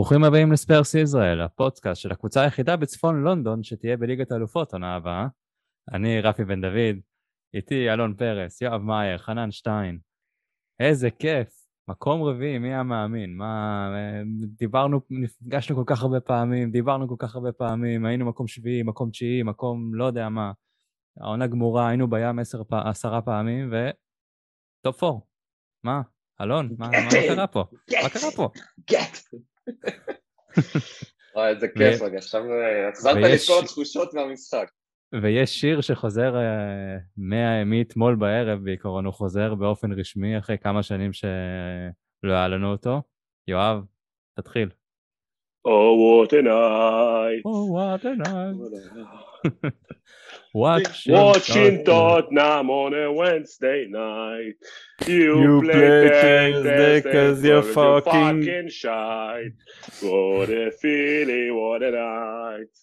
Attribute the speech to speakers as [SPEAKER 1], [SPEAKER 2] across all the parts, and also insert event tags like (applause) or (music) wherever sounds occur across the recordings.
[SPEAKER 1] ברוכים הבאים לספרס ישראל, הפודקאסט של הקבוצה היחידה בצפון לונדון שתהיה בליגת האלופות עונה הבאה. אני רפי בן דוד, איתי אלון פרס, יואב מאייר, חנן שטיין. איזה כיף, מקום רביעי, מי היה מאמין? מה, דיברנו, נפגשנו כל כך הרבה פעמים, דיברנו כל כך הרבה פעמים, היינו מקום שביעי, מקום תשיעי, מקום לא יודע מה. העונה גמורה, היינו בים עשר, עשרה פעמים, ו... top four. מה? אלון, מה, מה קרה פה? מה קרה פה? (laughs)
[SPEAKER 2] וואי, איזה כיף, רגע, עכשיו החזרת לי את כל התחושות מהמשחק.
[SPEAKER 1] ויש שיר שחוזר uh, מאתמול בערב, בעיקרון הוא חוזר באופן רשמי אחרי כמה שנים שלא היה לנו אותו. יואב, תתחיל.
[SPEAKER 3] Oh, what a night.
[SPEAKER 1] Oh, what a night. Watching,
[SPEAKER 3] Watching Tottenham on a Wednesday night. You,
[SPEAKER 4] You
[SPEAKER 3] play
[SPEAKER 4] play
[SPEAKER 3] Thursday
[SPEAKER 4] Thursday 'cause you're fucking-
[SPEAKER 3] fucking shy. What a feeling, what a night.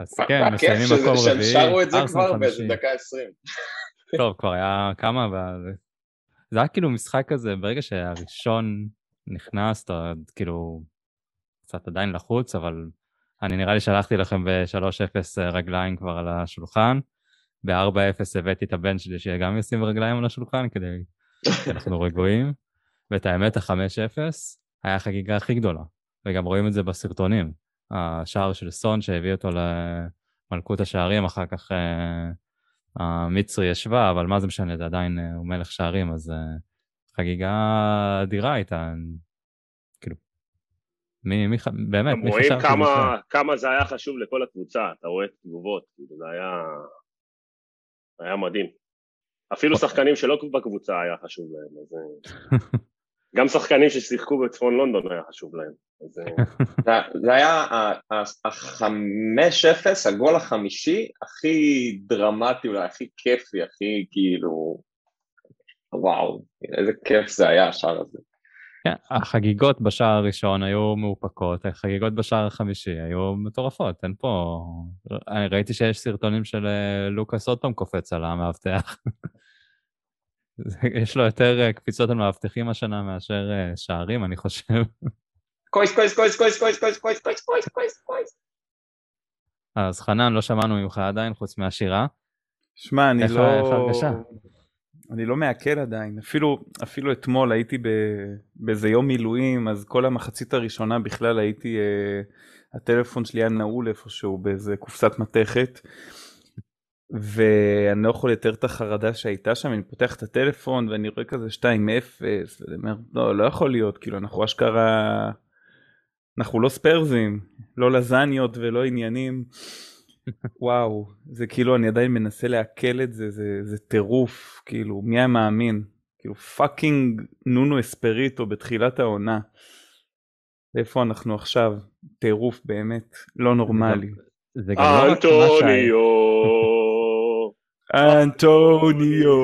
[SPEAKER 1] אז כן, מסיימים
[SPEAKER 2] שזה-
[SPEAKER 1] מקום
[SPEAKER 2] שהם
[SPEAKER 1] רביעי,
[SPEAKER 2] שרו את זה כבר באיזה. דקה עשרים.
[SPEAKER 1] טוב, כבר היה כמה, אבל... זה היה כאילו משחק כזה, ברגע שהראשון נכנס, אתה כאילו קצת עדיין לחוץ, אבל אני נראה לי שלחתי לכם ב-3-0 רגליים כבר על השולחן. ב-4-0 הבאתי את הבן שלי שגם ישים רגליים על השולחן כדי שאנחנו רגועים. ואת האמת, ה-5-0 היה החגיגה הכי גדולה, וגם רואים את זה בסרטונים. השער של סון שהביא אותו למלכות השערים, אחר כך אה, המצרי ישבה, אבל מה זה משנה, זה עדיין, אה, הוא מלך שערים, אז אה, חגיגה אדירה הייתה. מי, מי, באמת, מי
[SPEAKER 3] רואים
[SPEAKER 1] חשב שזה
[SPEAKER 3] כמה, זה היה חשוב לכל הקבוצה, אתה רואה את התגובות, כאילו זה היה, היה מדהים. אפילו שחקנים שלא בקבוצה היה חשוב להם, אז אה, (laughs) גם שחקנים ששיחקו בצפון לונדון היה חשוב להם. אז אה, (laughs)
[SPEAKER 2] זה- זה היה החמש אפס, הגול החמישי, הכי דרמטי אולי, הכי כיפי, הכי כאילו... וואו, איזה כיף זה היה השער הזה.
[SPEAKER 1] כן, החגיגות בשער הראשון היו מאופקות, החגיגות בשער החמישי היו מטורפות, אין פה... אני ראיתי שיש סרטונים של אה, לוקאס עוד פעם קופץ על המאבטח. יש לו יותר אה, קפיצות על מאבטחים השנה מאשר אה, שערים, אני חושב.
[SPEAKER 2] קויס, קויס, קויס, קויס, קויס, קויס, קויס, קויס, קויס, קויס, קויס.
[SPEAKER 1] אז חנן, לא שמענו ממך עדיין, חוץ מהשירה.
[SPEAKER 4] שמע, אני לא...
[SPEAKER 1] איך ההרגשה?
[SPEAKER 4] אני לא מעכל עדיין. אפילו, אפילו אתמול הייתי. באיזה יום מילואים, אז כל המחצית הראשונה בכלל הייתי... אה, הטלפון שלי היה נעול איפשהו באיזה קופסת מתכת. ואני לא יכול לתאר את החרדה שהייתה שם, אני פותח את הטלפון ואני רואה כזה 2-0, ואני אומר, לא, לא יכול להיות, כאילו אנחנו אשכרה, אנחנו לא ספרזים, לא לזניות ולא עניינים. וואו, זה כאילו אני עדיין מנסה לעכל את זה, זה, זה טירוף, כאילו, מי היה מאמין? כאילו פאקינג נונו אספריטו בתחילת העונה. איפה אנחנו עכשיו? טירוף באמת, לא נורמלי.
[SPEAKER 1] זה גם לא רק מה שהיה.
[SPEAKER 3] אנטוניו.
[SPEAKER 4] אנטוניו!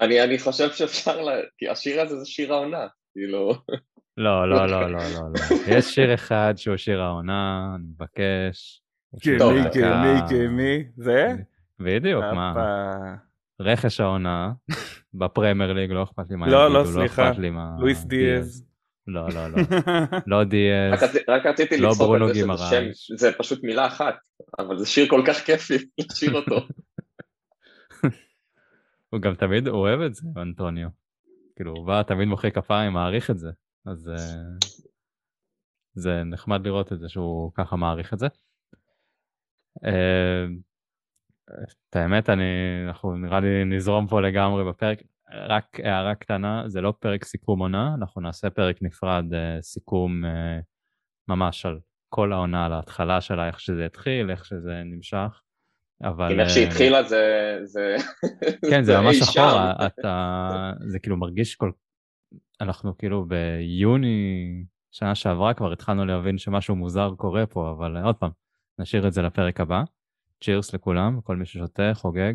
[SPEAKER 2] אני אני חושב שאפשר, לה- כי השיר הזה זה שיר העונה, כאילו...
[SPEAKER 1] לא, לא, לא, לא, לא, לא. יש שיר אחד שהוא שיר העונה, אני מבקש.
[SPEAKER 4] כמי. כמי, כמי, זה?
[SPEAKER 1] בדיוק, מה? רכש העונה בפרמייר ליג, לא אכפת לי מה
[SPEAKER 4] לא,
[SPEAKER 1] יגידו,
[SPEAKER 4] לא, סליחה. לואיס דיאז.
[SPEAKER 1] לא, לא, לא. (laughs) לא דיאז.
[SPEAKER 2] רק רציתי
[SPEAKER 1] לא
[SPEAKER 2] לצחוק
[SPEAKER 1] ברונו
[SPEAKER 2] על זה שזה
[SPEAKER 1] גימרייש.
[SPEAKER 2] שם, זה פשוט מילה אחת, אבל זה שיר כל כך כיפי (laughs) לשיר אותו. (laughs)
[SPEAKER 1] הוא גם תמיד אוהב את זה, אנטוניו. כאילו, הוא בא תמיד מוחא כפיים, מעריך את זה. אז אה, זה נחמד לראות את זה שהוא ככה מעריך את זה. אה, את האמת, אני, אנחנו נראה לי נזרום פה לגמרי בפרק. רק הערה קטנה, זה לא פרק סיכום עונה, אנחנו נעשה פרק נפרד, אה, סיכום אה, ממש על כל העונה, על ההתחלה שלה, איך שזה התחיל, איך שזה נמשך. אבל...
[SPEAKER 2] אם איך
[SPEAKER 1] אה,
[SPEAKER 2] שהתחילה זה... זה- (laughs)
[SPEAKER 1] כן, זה ממש. אחורה, אתה... זה כאילו מרגיש כל... אנחנו כאילו ביוני שנה שעברה כבר התחלנו להבין שמשהו מוזר קורה פה, אבל עוד פעם, נשאיר את זה לפרק הבא. צ'ירס לכולם, כל מי ששותה, חוגג.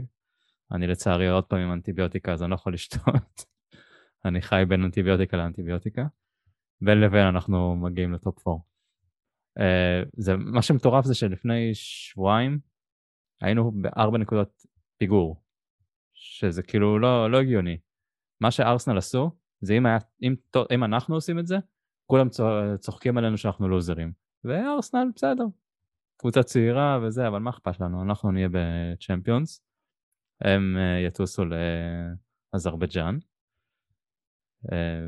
[SPEAKER 1] אני לצערי עוד פעם עם אנטיביוטיקה, אז אני לא יכול לשתות. (laughs) אני חי בין אנטיביוטיקה לאנטיביוטיקה. בין לבין אנחנו מגיעים לטופ 4. Uh, זה, מה שמטורף זה שלפני שבועיים היינו בארבע נקודות פיגור, שזה כאילו לא, לא הגיוני. מה שארסנל עשו, זה אם, היה, אם, אם אנחנו עושים את זה, כולם צוחקים עלינו שאנחנו לוזרים. וארסנל בסדר, קבוצה צעירה וזה, אבל מה אכפת לנו, אנחנו נהיה בצ'מפיונס. הם אה, יטוסו לאזרבייג'אן. אה,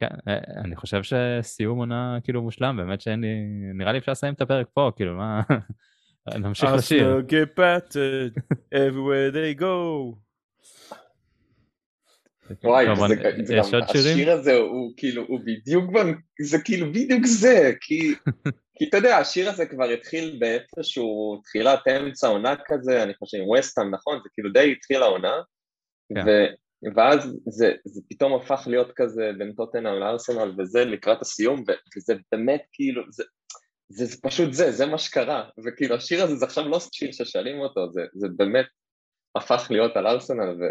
[SPEAKER 1] כן, אה, אני חושב שסיום עונה כאילו מושלם, באמת שאין לי, נראה לי אפשר לסיים את הפרק פה, כאילו מה, (laughs) נמשיך לשיר.
[SPEAKER 4] Arsenal get battered everywhere they go.
[SPEAKER 2] וואי,
[SPEAKER 1] טוב,
[SPEAKER 2] זה, זה
[SPEAKER 1] יש
[SPEAKER 2] גם,
[SPEAKER 1] עוד שירים?
[SPEAKER 2] השיר הזה הוא כאילו, הוא בדיוק, זה כאילו בדיוק זה, כי, (laughs) כי אתה יודע, השיר הזה כבר התחיל באיפשהו, תחילת אמצע עונה כזה, אני חושב עם וסטהאם, נכון? זה כאילו די התחיל העונה,
[SPEAKER 1] כן.
[SPEAKER 2] ו, ואז זה, זה פתאום הפך להיות כזה בין טוטנאם לארסנל וזה לקראת הסיום, ו, וזה באמת כאילו, זה, זה, זה פשוט זה, זה מה שקרה, וכאילו השיר הזה זה עכשיו לא שיר ששרים אותו, זה, זה באמת הפך להיות על ארסנל, ו,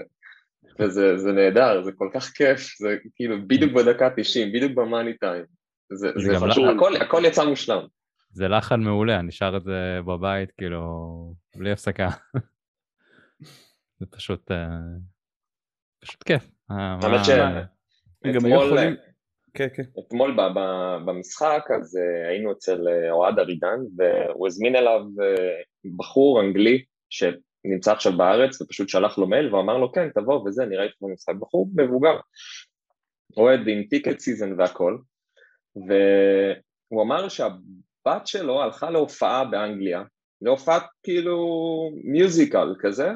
[SPEAKER 2] וזה זה נהדר, זה כל כך כיף, זה כאילו בדיוק בדקה 90, בדיוק במאני טיים, זה,
[SPEAKER 1] זה
[SPEAKER 2] זה פשוט, הכל, הכל יצא מושלם.
[SPEAKER 1] זה לחן מעולה, אני שר את זה בבית, כאילו, בלי הפסקה. זה פשוט, אה, פשוט כיף. אה,
[SPEAKER 2] האמת ש-
[SPEAKER 4] גם היו יכולים... כן, כן.
[SPEAKER 2] אתמול ב- ב- במשחק, אז אה, היינו אצל אה, אוהד אבידן, והוא הזמין אליו אה, בחור אנגלי שנמצא עכשיו בארץ, ופשוט שלח לו מייל, ואמר לו, כן, תבוא וזה, נראה איתך במשחק. בחור מבוגר, אוהד עם ticket season והכל, והוא אמר שהבת שלו הלכה להופעה באנגליה, להופעת כאילו מיוזיקל כזה,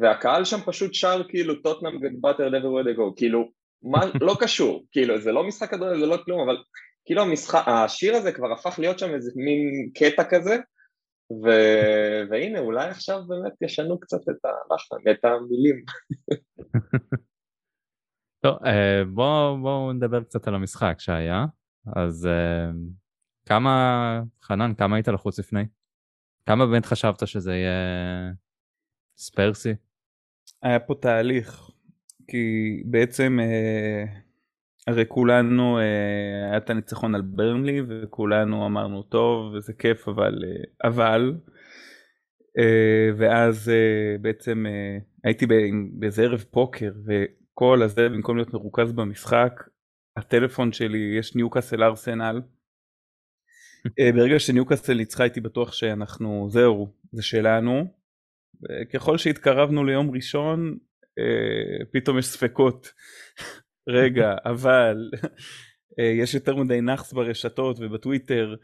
[SPEAKER 2] והקהל שם פשוט שר כאילו טוטנאם גדבטר דבר ווי דגו, כאילו מה, לא קשור, כאילו זה לא משחק כדורגל, זה לא כלום, אבל כאילו המשחק, השיר הזה כבר הפך להיות שם איזה מין קטע כזה, ו... והנה אולי עכשיו באמת ישנו קצת את הלחן, את המילים. (laughs)
[SPEAKER 1] טוב, אה, בואו בוא נדבר קצת על המשחק שהיה. אז אה, כמה, חנן, כמה היית לחוץ לפני? כמה באמת חשבת שזה יהיה ספרסי?
[SPEAKER 4] היה פה תהליך, כי בעצם אה, הרי כולנו, אה, היה את הניצחון על ברנלי וכולנו אמרנו טוב וזה כיף אבל, אה, אבל, אה, ואז אה, בעצם אה, הייתי באיזה ערב פוקר וכל הזה במקום להיות מרוכז במשחק, הטלפון שלי יש ניוקאסל ארסנל. (laughs) אה, ברגע שניוקאסל ניצחה הייתי בטוח שאנחנו, זהו, זה שלנו. וככל שהתקרבנו ליום ראשון, אה, פתאום יש ספקות. רגע, אבל אה, יש יותר מדי נאחס ברשתות ובטוויטר.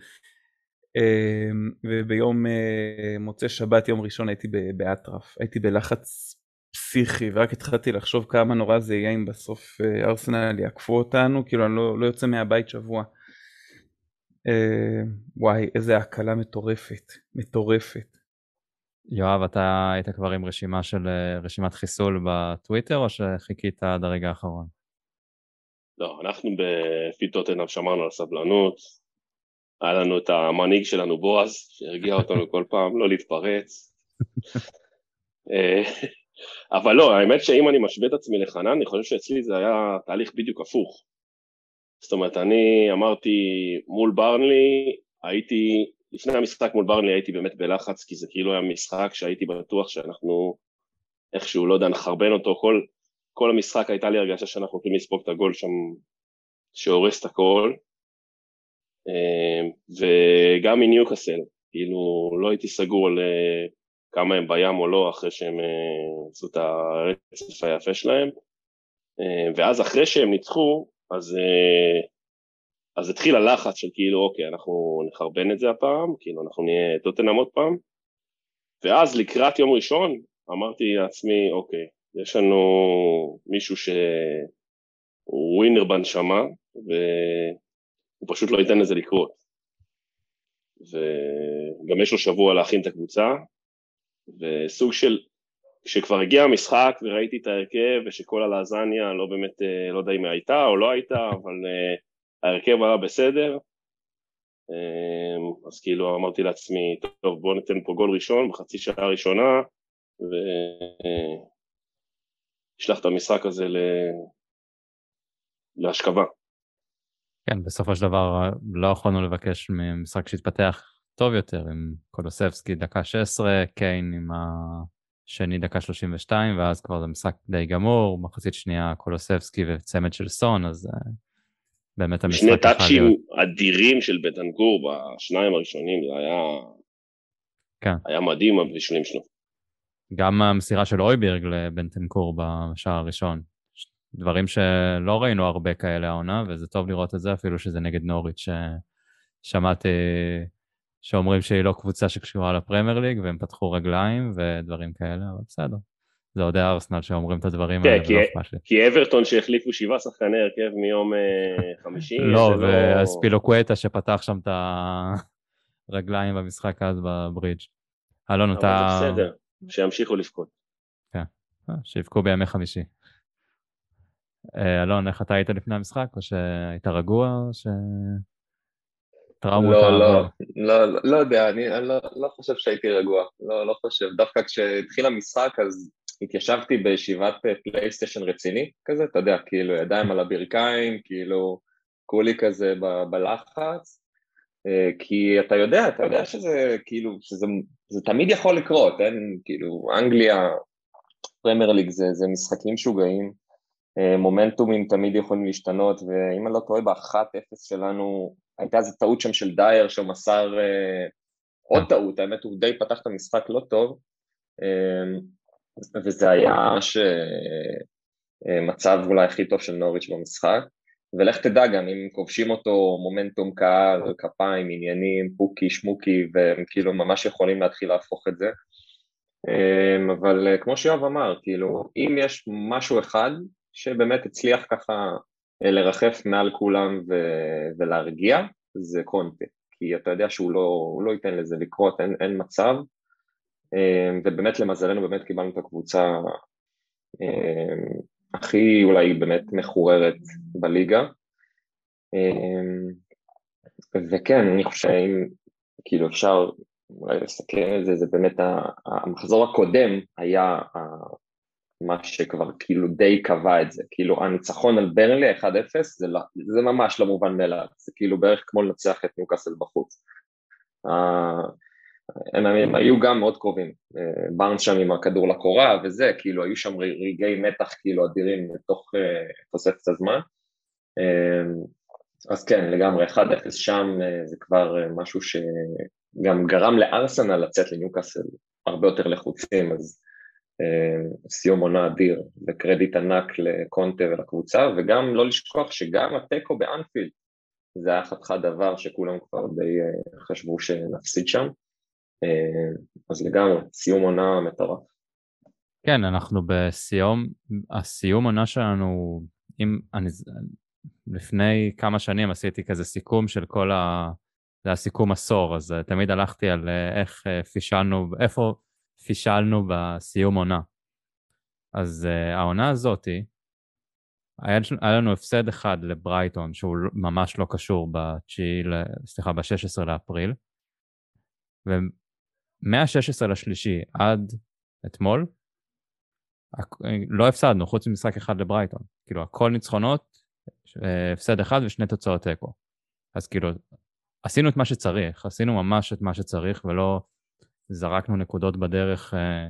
[SPEAKER 4] אה, וביום אה, מוצאי שבת, יום ראשון, הייתי באטרף. הייתי בלחץ פסיכי, ורק התחלתי לחשוב כמה נורא זה יהיה אם בסוף אה, ארסנל יעקפו אותנו, כאילו אני לא, לא יוצא מהבית שבוע. וואי, איזה הקלה מטורפת, מטורפת.
[SPEAKER 1] יואב, אתה היית כבר עם רשימה של רשימת חיסול בטוויטר, או שחיכית עד הרגע האחרון?
[SPEAKER 3] לא, אנחנו בפי טוטנאם שמרנו על סבלנות, היה לנו את המנהיג שלנו בועז, שהרגיע אותנו כל פעם לא להתפרץ. אה, אבל לא, האמת שאם אני משווה את עצמי לחנן, אני חושב שאצלי זה היה תהליך בדיוק הפוך. זאת אומרת, אני אמרתי מול ברנלי, הייתי, לפני המשחק מול ברנלי הייתי באמת בלחץ, כי זה כאילו היה משחק שהייתי בטוח שאנחנו איכשהו, לא יודע, נחרבן אותו, כל, כל המשחק הייתה לי הרגשה שאנחנו הולכים לספוג את הגול שם שהורס את הכל. אה, וגם מניוקאסל, כאילו לא הייתי סגור על אה, כמה הם בים או לא אחרי שהם אה, עשו את הרצף היפה שלהם. ואז אחרי שהם ניצחו, אז, אז התחיל הלחץ של כאילו אוקיי אנחנו נחרבן את זה הפעם, כאילו אנחנו נהיה טוטנאם עוד פעם. ואז לקראת יום ראשון אמרתי לעצמי אוקיי, יש לנו מישהו שהוא ווינר בנשמה, והוא פשוט לא ייתן לזה לקרות. וגם יש לו שבוע להכין את הקבוצה, וסוג של, כשכבר הגיע המשחק וראיתי את ההרכב ושכל הלזניה לא באמת, לא יודע אם הייתה או לא הייתה, אבל ההרכב היה בסדר, אז כאילו אמרתי לעצמי, טוב בוא ניתן פה גול ראשון בחצי שעה ראשונה, ונשלח את המשחק הזה ל... להשכבה.
[SPEAKER 1] כן, בסופו של דבר לא יכולנו לבקש ממשחק שהתפתח טוב יותר עם קולוסבסקי דקה 16, קיין עם השני דקה 32, ואז כבר זה משחק די גמור, מחצית שנייה קולוסבסקי וצמד של סון, אז באמת המשחק
[SPEAKER 3] שני טאצ'ים. אדירים של בטנקור בשניים הראשונים, זה היה...
[SPEAKER 1] כן.
[SPEAKER 3] היה מדהים הבישולים שלו.
[SPEAKER 1] גם המסירה של אויבירג לבנטנקור בשער הראשון. דברים שלא ראינו הרבה כאלה העונה, וזה טוב לראות את זה, אפילו שזה נגד נוריץ', ששמעתי שאומרים שהיא לא קבוצה שקשורה לפרמייר ליג, והם פתחו רגליים ודברים כאלה, אבל בסדר. זה אוהדי ארסנל שאומרים את הדברים
[SPEAKER 3] כן,
[SPEAKER 1] האלה,
[SPEAKER 3] כי-
[SPEAKER 1] ולא אכפת לי.
[SPEAKER 3] כי אברטון שהחליפו שבעה שחקני הרכב מיום אה, חמישי,
[SPEAKER 1] לא,
[SPEAKER 3] זה
[SPEAKER 1] וספילוקווטה שפתח שם את הרגליים (laughs) במשחק אז בברידג'. אלון, אתה...
[SPEAKER 3] בסדר, שימשיכו לבכות.
[SPEAKER 1] אה, שיבכו בימי חמישי. אה, אלון, איך אתה היית לפני המשחק? או שהיית רגוע? או ש... טראומות
[SPEAKER 2] לא, לא? לא, לא, לא יודע, אני, לא, לא חושב שהייתי רגוע, לא, לא חושב. דווקא כשהתחיל המשחק אז התיישבתי בישיבת אה, פלייסטיישן רציני כזה, אתה יודע, כאילו ידיים על הברכיים, כאילו כולי כזה ב- בלחץ, כי אתה יודע, אתה יודע שזה כאילו, שזה זה תמיד יכול לקרות, אין, כאילו, אנגליה, פרמייר ליג זה, זה משחקים משוגעים, אה, מומנטומים תמיד יכולים להשתנות, ואם אני לא טועה, ב-1-0 שלנו הייתה איזו טעות שם של דייר שמסר אה, עוד טעות, האמת הוא די פתח את המשחק לא טוב, אה, וזה היה שמצב אולי הכי טוב של נוריץ' במשחק, ולך תדע גם אם כובשים אותו מומנטום קהל, כפיים, עניינים, פוקי, שמוקי, והם כאילו ממש יכולים להתחיל להפוך את זה. אה, אבל אה, כמו שיואב אמר, כאילו, אם יש משהו אחד שבאמת הצליח ככה אה, לרחף מעל כולם ו- ולהרגיע, זה קונטה, כי אתה יודע שהוא לא, לא ייתן לזה לקרות, אין, אין מצב, אה, ובאמת למזלנו באמת קיבלנו את הקבוצה אה, הכי אולי באמת מחוררת בליגה, אה, וכן, אני חושב שאם כאילו אפשר אולי לסכם את זה, זה באמת המחזור הקודם היה מה שכבר כאילו די קבע את זה, כאילו הניצחון על ברנלי 1-0 זה, לא, זה ממש לא מובן מאליו, זה כאילו בערך כמו לנצח את ניוקאסל בחוץ. אה, הם, הם היו גם מאוד קרובים, אה, בארנס שם עם הכדור לקורה וזה, כאילו היו שם רגעי מתח כאילו אדירים לתוך אה, תוספת הזמן. אה, אז כן, לגמרי, 1-0 שם זה כבר משהו שגם גרם לארסנל לצאת לניוקאסל הרבה יותר לחוצים, אז סיום עונה אדיר וקרדיט ענק לקונטה ולקבוצה, וגם לא לשכוח שגם התיקו באנפילד זה היה חתיכת דבר שכולם כבר די חשבו שנפסיד שם, אז לגמרי, סיום עונה מטורף.
[SPEAKER 1] כן, אנחנו בסיום, הסיום עונה שלנו, אם אני, לפני כמה שנים עשיתי כזה סיכום של כל ה... זה היה סיכום עשור, אז אה, תמיד הלכתי על אה, איך אה, פישלנו, איפה פישלנו בסיום עונה. אז העונה הזאתי, היה, היה לנו הפסד אחד לברייטון, שהוא ממש לא קשור ב-9, סליחה, ב-16 לאפריל, ומה-16 לשלישי עד אתמול, לא הפסדנו, חוץ ממשחק אחד לברייטון. כאילו, הכל ניצחונות, הפסד אחד ושני תוצאות תיקו. אז כאילו, עשינו את מה שצריך, עשינו ממש את מה שצריך, ולא זרקנו נקודות בדרך אה,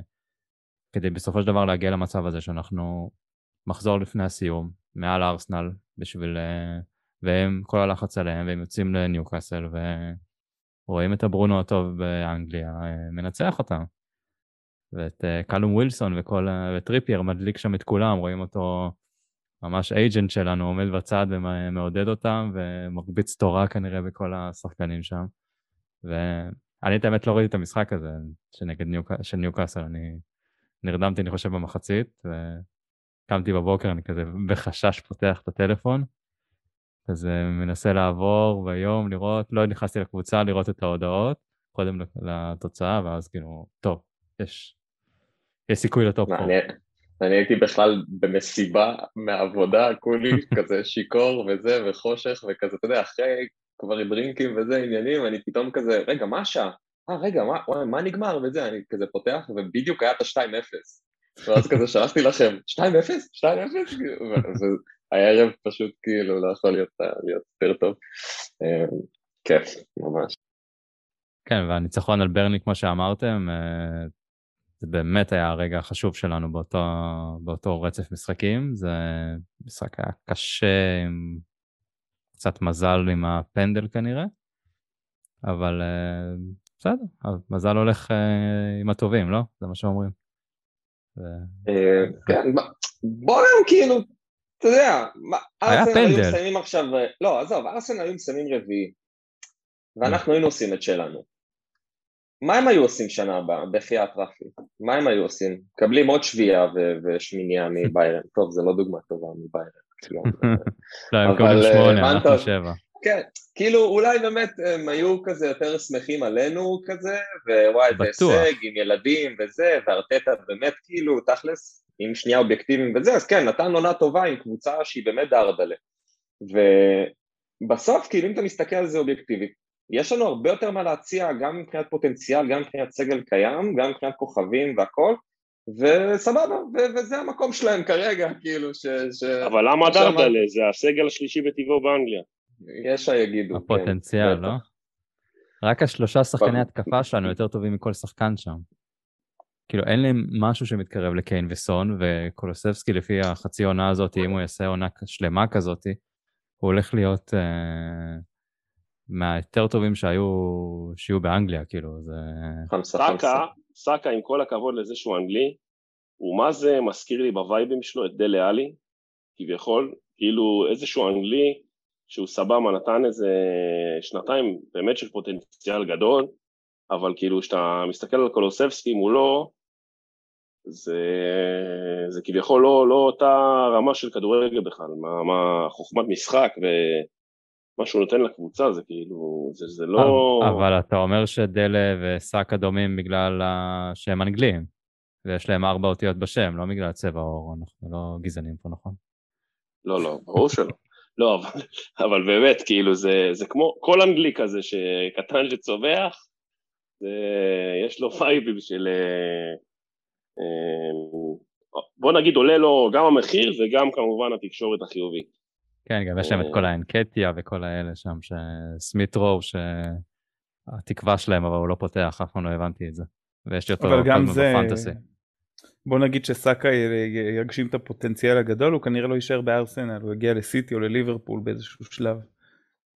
[SPEAKER 1] כדי בסופו של דבר להגיע למצב הזה שאנחנו מחזור לפני הסיום, מעל ארסנל, בשביל... אה, והם, כל הלחץ עליהם, והם יוצאים לניוקאסל, ורואים את הברונו הטוב באנגליה, אה, מנצח אותם. ואת אה, קלום ווילסון וכל, וטריפייר מדליק שם את כולם, רואים אותו ממש agent שלנו, עומד בצד ומעודד אותם, ומרביץ תורה כנראה בכל השחקנים שם. ואני את האמת לא ראיתי את המשחק הזה שנגד ניוק... של ניוקאסל, אני נרדמתי אני חושב במחצית, וקמתי בבוקר, אני כזה בחשש פותח את הטלפון, כזה מנסה לעבור ביום, לראות, לא נכנסתי לקבוצה לראות את ההודעות, קודם לתוצאה, ואז כאילו, טוב, יש, יש סיכוי לטופ פור.
[SPEAKER 2] אני, אני הייתי בכלל במסיבה מהעבודה, כולי (laughs) כזה שיכור וזה, וחושך, וכזה, אתה יודע, אחרי כבר דרינקים וזה, עניינים, אני פתאום כזה, רגע, מה השעה? אה, רגע, מה, וואי, מה נגמר וזה, אני כזה פותח, ובדיוק היה את ה-2-0. ואז כזה שלחתי לכם, 2-0? 2-0? והערב פשוט כאילו לא יכול להיות, להיות יותר טוב. אה, כיף, ממש.
[SPEAKER 1] כן, והניצחון על ברני, כמו שאמרתם, אה, זה באמת היה הרגע החשוב שלנו באותו, באותו רצף משחקים. זה משחק היה קשה, עם... קצת מזל עם הפנדל כנראה, אבל אה, בסדר, מזל הולך אה, עם הטובים, לא? זה מה שאומרים.
[SPEAKER 2] כן, בוא נראה כאילו, אתה יודע,
[SPEAKER 1] פנדל. היו
[SPEAKER 2] מסיימים עכשיו, לא, עזוב, ארסנל היו מסיימים רביעי, ואנחנו היינו עושים את שלנו. מה הם היו עושים שנה הבאה, בחייאת רפי? מה הם היו עושים? מקבלים עוד שביעייה ושמיניה מביירן. טוב, זה לא דוגמה טובה מביירן. (laughs)
[SPEAKER 1] לא, הם מקבלים שמונה, אנחנו שבע.
[SPEAKER 2] כן, כאילו אולי באמת הם היו כזה יותר שמחים עלינו כזה, ווואי, זה הישג עם ילדים וזה, וארטטה באמת כאילו, תכלס, עם שנייה אובייקטיביים וזה, אז כן, נתן עונה טובה עם קבוצה שהיא באמת דרדלה. ובסוף, כאילו אם אתה מסתכל על זה אובייקטיבית, יש לנו הרבה יותר מה להציע גם מבחינת פוטנציאל, גם מבחינת סגל קיים, גם מבחינת כוכבים והכל, וסבבה, ו- וזה המקום שלהם כרגע, כאילו ש... ש...
[SPEAKER 3] אבל למה דרדלה? זה הסגל השלישי בטבעו באנגליה.
[SPEAKER 2] יש שיגידו.
[SPEAKER 1] הפוטנציאל, כן. לא? רק השלושה שחקני התקפה שלנו יותר טובים מכל שחקן שם. כאילו אין להם משהו שמתקרב לקיין וסון, וקולוסבסקי לפי החצי עונה הזאת, אם הוא יעשה עונה שלמה כזאת, הוא הולך להיות... אה... מהיותר טובים שהיו, שיהיו באנגליה, כאילו, זה...
[SPEAKER 3] סאקה, סאקה, עם כל הכבוד לזה שהוא אנגלי, הוא מה זה מזכיר לי בווייבים שלו את דלה עלי, כביכול, כאילו איזשהו אנגלי שהוא סבבה, נתן איזה שנתיים באמת של פוטנציאל גדול, אבל כאילו כשאתה מסתכל על קולוסבסקי מולו, זה, זה כביכול לא, לא אותה רמה של כדורגל בכלל, מה, מה חוכמת משחק ו... מה שהוא נותן לקבוצה זה כאילו, זה, זה לא...
[SPEAKER 1] אבל אתה אומר שדלה וסאקה דומים בגלל שהם אנגלים, ויש להם ארבע אותיות בשם, לא בגלל צבע עור, אנחנו לא גזענים פה, נכון?
[SPEAKER 3] לא, לא, ברור שלא. לא, אבל, אבל באמת, כאילו, זה, זה כמו כל אנגלי כזה שקטן שצובח, זה, יש לו פייבים של... אה, אה, בוא נגיד, עולה לו גם המחיר וגם כמובן התקשורת החיובית.
[SPEAKER 1] כן, גם יש להם את כל האנקטיה וכל האלה שם, שסמית רוב, שהתקווה שלהם, אבל הוא לא פותח, אף פעם לא הבנתי את זה. ויש לי אותו
[SPEAKER 4] אבל גם זה... בפנטסי. בוא נגיד שסאקה יגשים את הפוטנציאל הגדול, הוא כנראה לא יישאר בארסנל, הוא יגיע לסיטי או לליברפול באיזשהו שלב.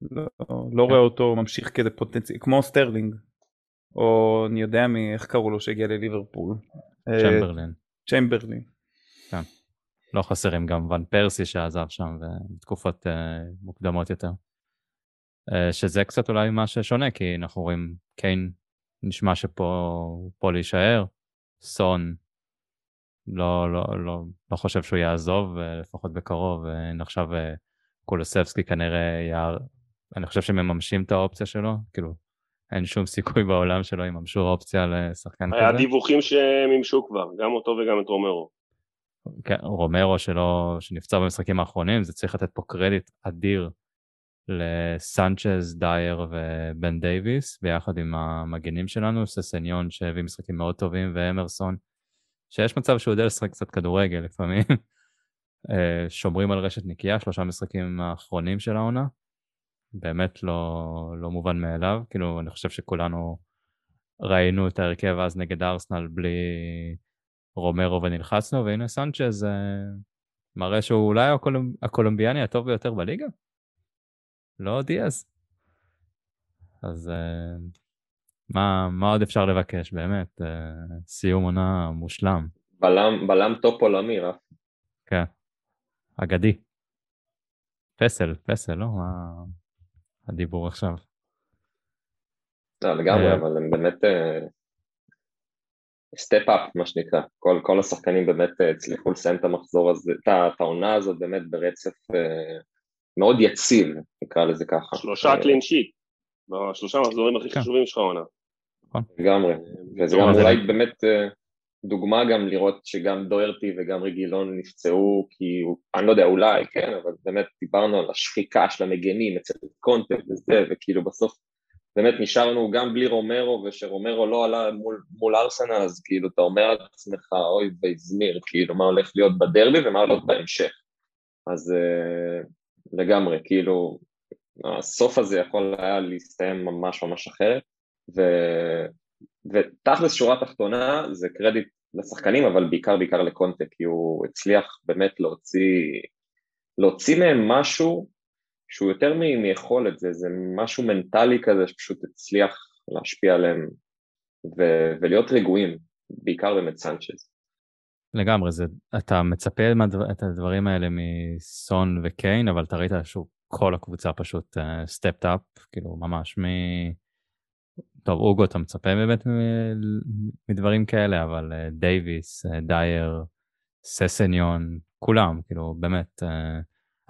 [SPEAKER 4] לא, לא רואה אותו ממשיך כזה פוטנציאל, כמו סטרלינג, או אני יודע מי, איך קראו לו שהגיע לליברפול.
[SPEAKER 1] צ'מברלין.
[SPEAKER 4] צ'מברלין.
[SPEAKER 1] כן. לא חסרים גם ון פרסי שעזב שם בתקופות uh, מוקדמות יותר. Uh, שזה קצת אולי מה ששונה, כי אנחנו רואים קיין נשמע שפה פה להישאר, סון לא, לא, לא, לא חושב שהוא יעזוב, uh, לפחות בקרוב, ועכשיו uh, קולוסבסקי כנראה יער... אני חושב שמממשים את האופציה שלו, כאילו, אין שום סיכוי בעולם שלא יממשו אופציה לשחקן
[SPEAKER 3] כזה. היה דיווחים שמימשו כבר, גם אותו וגם את רומרו.
[SPEAKER 1] כן, רומרו שלא, שנפצע במשחקים האחרונים, זה צריך לתת פה קרדיט אדיר לסנצ'ז, דייר ובן דייוויס, ביחד עם המגנים שלנו, ססניון שהביא משחקים מאוד טובים, ואמרסון, שיש מצב שהוא יודע לשחק קצת כדורגל לפעמים. (laughs) אה, שומרים על רשת נקייה, שלושה משחקים האחרונים של העונה. באמת לא, לא מובן מאליו, כאילו אני חושב שכולנו ראינו את ההרכב אז נגד ארסנל בלי רומרו ונלחצנו, והנה סנצ'ז אה, מראה שהוא אולי הקולומב... הקולומביאני הטוב ביותר בליגה. לא דיאז. אז אה, מה, מה עוד אפשר לבקש, באמת? אה, סיום עונה מושלם.
[SPEAKER 2] בלם, בלם top עולמי, רף.
[SPEAKER 1] כן, אגדי. פסל, פסל, לא? מה הדיבור עכשיו?
[SPEAKER 2] לא, לגמרי, אבל הם באמת step up מה שנקרא, כל, כל השחקנים באמת אה, הצליחו לסיים את המחזור הזה, את העונה הזאת באמת ברצף אה, מאוד יציב, נקרא לזה ככה.
[SPEAKER 3] שלושה קלין אה, שיט, בשלושה מחזורים הכי כן. חשובים שלך העונה.
[SPEAKER 2] נכון. לגמרי, וזה גם אולי באמת דוגמה גם לראות שגם דוירטי וגם רגילון נפצעו, כי אני לא יודע, אולי, כן, אבל באמת דיברנו על השחיקה של המגנים אצל קונטה וזה, וכאילו בסוף באמת נשארנו גם בלי רומרו, ושרומרו לא עלה מול, מול ארסנל, אז כאילו אתה אומר לעצמך, אוי והזמיר, כאילו מה הולך להיות בדרבי ומה הולך בהמשך. אז uh, לגמרי, כאילו, הסוף הזה יכול היה להסתיים ממש ממש אחרת, ו... ותכלס שורה תחתונה זה קרדיט לשחקנים, אבל בעיקר בעיקר לקונטה, כי הוא הצליח באמת להוציא, להוציא מהם משהו שהוא יותר מיכולת, זה, זה משהו מנטלי כזה שפשוט הצליח להשפיע עליהם ו- ולהיות רגועים, בעיקר באמת סנצ'ז.
[SPEAKER 1] לגמרי, זה, אתה מצפה מהדבר, את הדברים האלה מסון וקיין, אבל אתה ראית שוב, כל הקבוצה פשוט סטפט uh, אפ, כאילו ממש מ... טוב, אוגו, אתה מצפה באמת מדברים כאלה, אבל uh, דייוויס, uh, דייר, ססניון, כולם, כאילו, באמת, uh,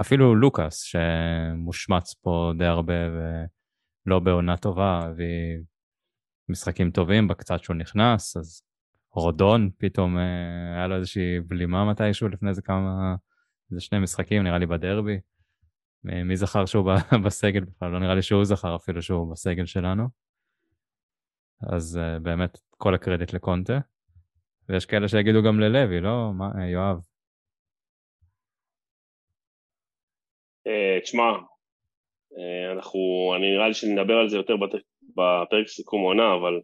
[SPEAKER 1] אפילו לוקאס, שמושמץ פה די הרבה ולא בעונה טובה, הביא משחקים טובים בקצת שהוא נכנס, אז רודון פתאום אה, היה לו איזושהי בלימה מתישהו לפני איזה כמה, איזה שני משחקים, נראה לי בדרבי. מי זכר שהוא (laughs) בסגל בכלל? לא נראה לי שהוא זכר אפילו שהוא בסגל שלנו. אז uh, באמת כל הקרדיט לקונטה. ויש כאלה שיגידו גם ללוי, לא? מה, אה, יואב?
[SPEAKER 3] תשמע, אנחנו, אני נראה לי שנדבר על זה יותר בפרק סיכום עונה, אבל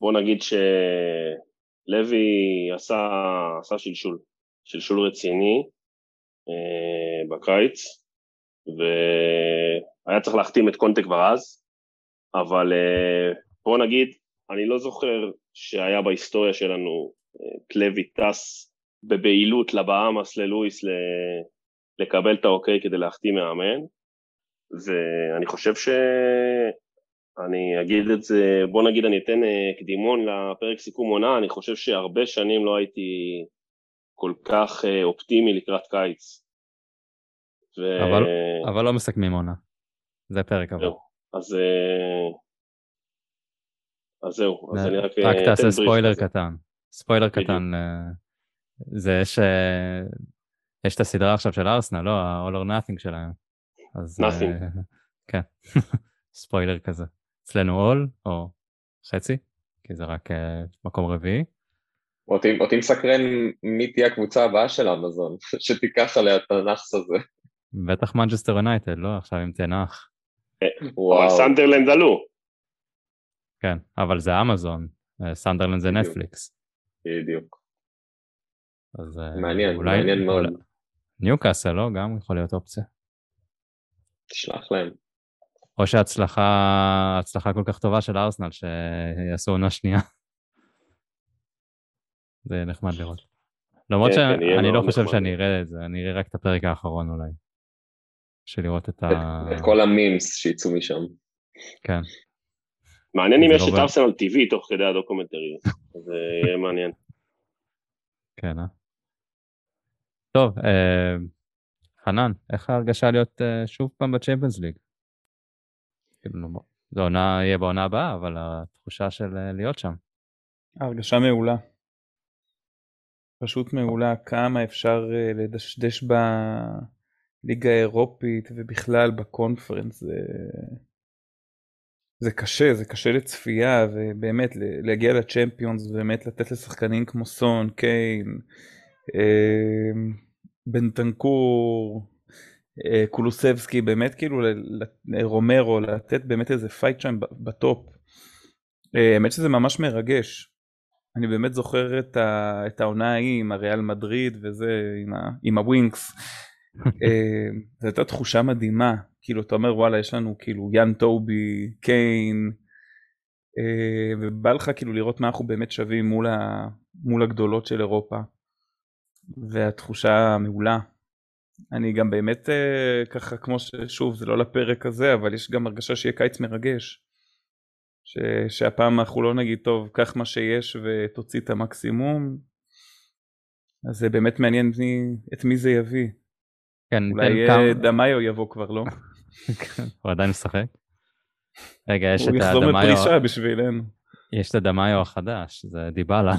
[SPEAKER 3] בוא נגיד שלוי עשה, עשה שלשול, שלשול רציני אה, בקיץ, והיה צריך להחתים את קונטה כבר אז, אבל אה, בוא נגיד, אני לא זוכר שהיה בהיסטוריה שלנו את לוי טס בבהילות לבאמאס ללואיס לקבל את האוקיי כדי להחתים מאמן, ואני חושב ש... אני אגיד את זה, בוא נגיד אני אתן אה, קדימון לפרק סיכום עונה, אני חושב שהרבה שנים לא הייתי כל כך אה, אופטימי לקראת קיץ.
[SPEAKER 1] ו... אבל, אבל לא מסכמים עונה, זה פרק הבא.
[SPEAKER 3] אז, אה, אז זהו, אז אני רק...
[SPEAKER 1] רק תעשה ספוילר קטן, ספוילר. קטן, זה יש, יש את הסדרה עכשיו של ארסנל, לא, ה- all or nothing שלהם. אז,
[SPEAKER 3] nothing. (laughs)
[SPEAKER 1] כן, (laughs) ספוילר כזה. אצלנו all, או חצי, כי זה רק מקום רביעי.
[SPEAKER 2] אותי, אותי מסקרן מי תהיה הקבוצה הבאה של אמזון, (laughs) שתיקח עליה את הנאחס הזה.
[SPEAKER 1] בטח מנג'סטר יונייטד, לא? עכשיו עם תנח.
[SPEAKER 3] אה, וואו. סנדרלנד עלו.
[SPEAKER 1] כן, אבל זה אמזון, אה, סנדרלנד זה נטפליקס.
[SPEAKER 2] בדיוק.
[SPEAKER 1] אז
[SPEAKER 2] מעניין, אולי, מעניין מאוד.
[SPEAKER 1] ניוקאסל, לא? גם יכול להיות אופציה.
[SPEAKER 2] תשלח להם.
[SPEAKER 1] או שהצלחה, הצלחה כל כך טובה של ארסנל שיעשו עונה שנייה. (laughs) זה נחמד לראות. למרות כן, שאני כן, לא חושב שאני אראה את זה, אני אראה רק את הפרק האחרון אולי. בשביל לראות את ה...
[SPEAKER 2] את כל המימס שיצאו משם.
[SPEAKER 1] כן.
[SPEAKER 3] מעניין אם יש את ארסנל TV תוך כדי הדוקומנטרי, זה (laughs) יהיה מעניין.
[SPEAKER 1] כן, אה? טוב, אה, חנן, איך ההרגשה להיות אה, שוב פעם בצ'מפיונס ליג? כאילו, זה עונה, יהיה בעונה הבאה, אבל התחושה של אה, להיות שם.
[SPEAKER 4] הרגשה מעולה. פשוט מעולה כמה אפשר אה, לדשדש בליגה האירופית ובכלל בקונפרנס. זה... זה קשה, זה קשה לצפייה, ובאמת להגיע לצ'מפיונס ובאמת לתת לשחקנים כמו סון, קיין, אה, בנטנקור, אה, קולוסבסקי באמת כאילו לרומרו לתת באמת איזה fight שם ב top. אה, האמת שזה ממש מרגש. אני באמת זוכר את, ה, את העונה ההיא עם הריאל מדריד וזה עם, ה, עם הווינקס. אה, זו הייתה תחושה מדהימה כאילו אתה אומר וואלה יש לנו כאילו יאן טובי קיין ובא לך כאילו לראות מה אנחנו באמת שווים מול, ה, מול הגדולות של אירופה והתחושה מעולה אני גם באמת uh, ככה כמו ששוב זה לא לפרק הזה אבל יש גם הרגשה שיהיה קיץ מרגש. ש, שהפעם אנחנו לא נגיד טוב קח מה שיש ותוציא את המקסימום. אז זה באמת מעניין את מי זה יביא.
[SPEAKER 1] כן,
[SPEAKER 4] אולי כמה... דמיאו יבוא כבר לא?
[SPEAKER 1] הוא עדיין משחק? רגע יש את
[SPEAKER 4] הדמיאו. הוא יחזור מפרישה בשבילנו.
[SPEAKER 1] יש את הדמיאו החדש זה דיבלה.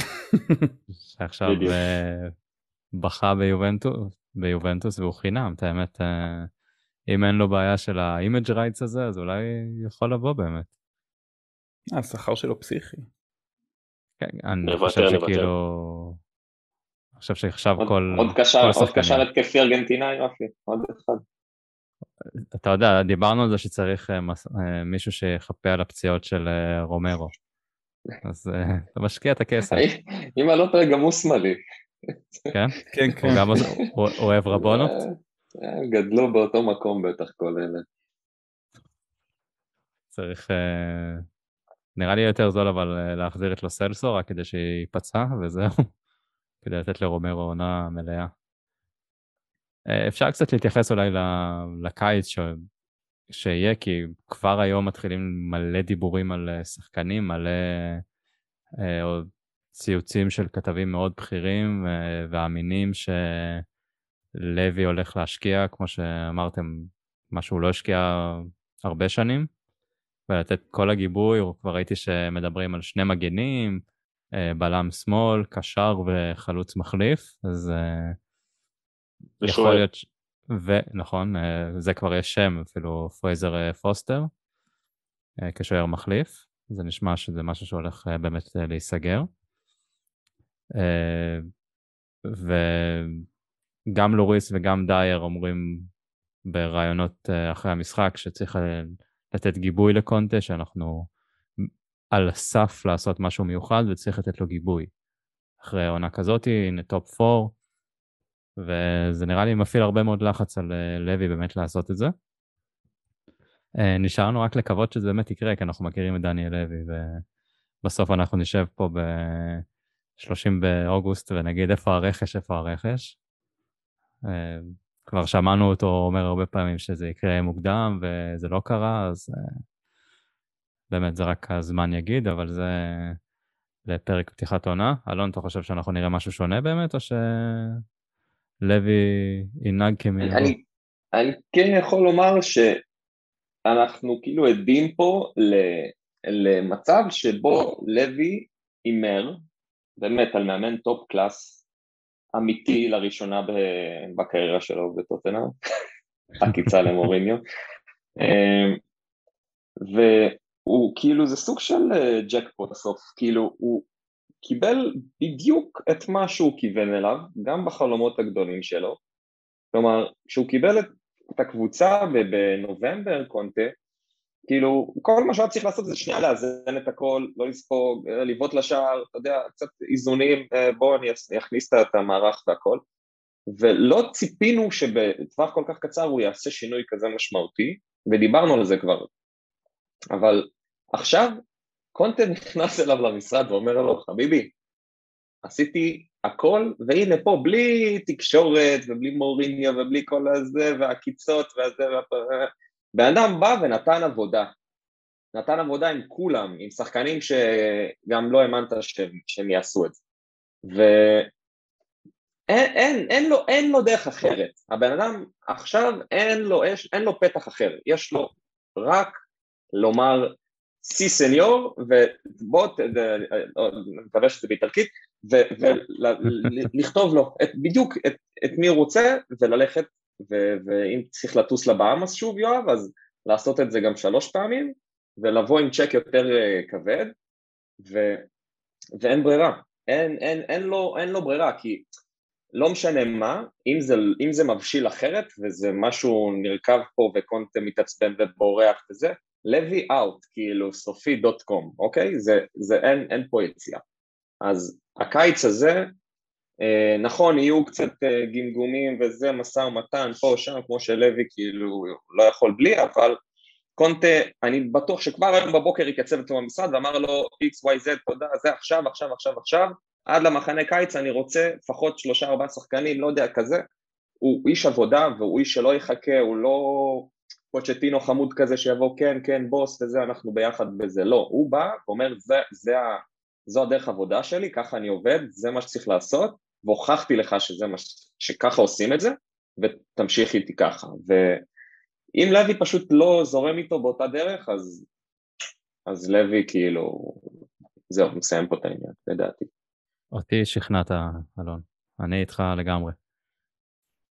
[SPEAKER 1] (laughs) שעכשיו בכה ביובנטוס, ביובנטוס והוא חינם, את האמת, אה, אם אין לו בעיה של ה image rights הזה, אז אולי יכול לבוא באמת.
[SPEAKER 4] השכר שלו פסיכי.
[SPEAKER 1] כן, אני חושב שכאילו... אני חושב שעכשיו כל...
[SPEAKER 2] עוד קשר, עוד קשר התקפי ארגנטינאי, רפי, עוד אחד.
[SPEAKER 1] אתה יודע, דיברנו על זה שצריך אה, אה, מישהו שיחפה על הפציעות של רומרו. אז אתה משקיע את הכסף.
[SPEAKER 2] אם אני לא טועה, גם הוא שמאלי.
[SPEAKER 1] כן?
[SPEAKER 4] כן, כן.
[SPEAKER 1] הוא גם אוהב רבונות?
[SPEAKER 2] גדלו באותו מקום בטח כל אלה.
[SPEAKER 1] צריך... אה, נראה לי יותר זול אבל אה, להחזיר את לו סלסו רק כדי שייפצע וזהו, כדי לתת לרומרו עונה מלאה. אה, אפשר קצת להתייחס אולי לקיץ ש... שיהיה, כי כבר היום מתחילים מלא דיבורים על שחקנים, מלא ציוצים של כתבים מאוד בכירים ואמינים שלוי הולך להשקיע, כמו שאמרתם, מה שהוא לא השקיע הרבה שנים. ולתת כל הגיבוי, כבר ראיתי שמדברים על שני מגנים, אה, בלם שמאל, קשר וחלוץ מחליף, אז אה, יכול להיות... ש... ונכון, אה, זה כבר יש שם, אפילו פרייזר פוסטר, כשוער מחליף, זה נשמע שזה משהו שהולך באמת להיסגר. וגם לוריס וגם דייר אומרים בראיונות אחרי המשחק שצריך לתת גיבוי לקונטה, שאנחנו על הסף לעשות משהו מיוחד וצריך לתת לו גיבוי. אחרי עונה כזאת, הנה top 4, וזה נראה לי מפעיל הרבה מאוד לחץ על אה, לוי באמת לעשות את זה. אה, נשארנו רק לקוות שזה באמת יקרה, כי אנחנו מכירים את דניאל לוי, ובסוף אנחנו נשב פה ב-30 באוגוסט ונגיד איפה הרכש, איפה הרכש. אה, כבר שמענו אותו אומר הרבה פעמים שזה יקרה מוקדם וזה לא קרה, אז באמת זה רק הזמן יגיד, אבל זה לפרק פתיחת עונה. אלון, אתה חושב שאנחנו נראה משהו שונה באמת, או שלוי ינהג כמיליון?
[SPEAKER 2] אני, אני כן יכול לומר שאנחנו כאילו עדים פה למצב שבו לוי הימר באמת על מאמן top class אמיתי לראשונה בקריירה שלו בטוטנאם, (laughs) עקיצה למוריניו. אמ, והוא כאילו זה סוג של ג'קפוט אה, בסוף, כאילו הוא קיבל בדיוק את מה שהוא כיוון אליו, גם בחלומות הגדולים שלו. כלומר, כשהוא קיבל את הקבוצה בנובמבר, קונטה, כאילו, כל מה שהיה צריך לעשות זה שנייה לאזן את הכל, לא לספוג, אה, לבעוט לשער, אתה יודע, קצת איזונים, אה, בואו אני אכניס את המערך והכל. ולא ציפינו שבטווח כל כך קצר הוא יעשה שינוי כזה משמעותי, ודיברנו על זה כבר. אבל עכשיו קונטה נכנס אליו למשרד ואומר לו, חביבי, עשיתי הכל, והנה פה, בלי תקשורת ובלי מוריניה ובלי כל הזה והעקיצות והזה, והזה בן אדם בא ונתן עבודה, נתן עבודה עם כולם, עם שחקנים שגם לא האמנת שהם, שהם יעשו את זה. ואין אין, אין, לו, אין לו דרך אחרת, הבן אדם עכשיו אין לו, יש, אין לו פתח אחר, יש לו רק לומר סי סניור, ובוא, אני מקווה שזה באיטלקית, ולכתוב לו את, בדיוק את, את מי הוא רוצה וללכת ו- ואם צריך לטוס לבאמאס שוב יואב, אז לעשות את זה גם שלוש פעמים, ולבוא עם צ'ק יותר אה, כבד, ו- ואין ברירה, אין, אין, אין, לו, אין לו ברירה, כי לא משנה מה, אם זה, אם זה מבשיל אחרת וזה משהו נרקב פה וקונטה מתעצבן ובורח וזה, לוי אאוט, כאילו סופי דוט קום, אוקיי? זה, זה אין, אין פה יציאה. אז הקיץ הזה אה, נכון, יהיו קצת אה, גמגומים וזה, משא ומתן פה, שם, כמו שלוי כאילו לא יכול בלי, אבל קונטה, אני בטוח שכבר היום בבוקר התייצב אצלו במשרד ואמר לו XYZ, תודה, זה עכשיו, עכשיו, עכשיו, עכשיו, עד למחנה קיץ אני רוצה לפחות שלושה ארבעה שחקנים, לא יודע, כזה. הוא איש עבודה והוא איש שלא יחכה, הוא לא פוצ'טינו חמוד כזה שיבוא כן, כן, בוס וזה, אנחנו ביחד בזה, לא, הוא בא ואומר זה, זה, זו הדרך עבודה שלי, ככה אני עובד, זה מה שצריך לעשות, והוכחתי לך שזה מה, שככה עושים את זה, ותמשיך איתי ככה. ואם לוי פשוט לא זורם איתו באותה דרך, אז, אז לוי כאילו, זהו, מסיים פה את העניין, לדעתי.
[SPEAKER 1] אותי שכנעת, אלון. אני איתך לגמרי.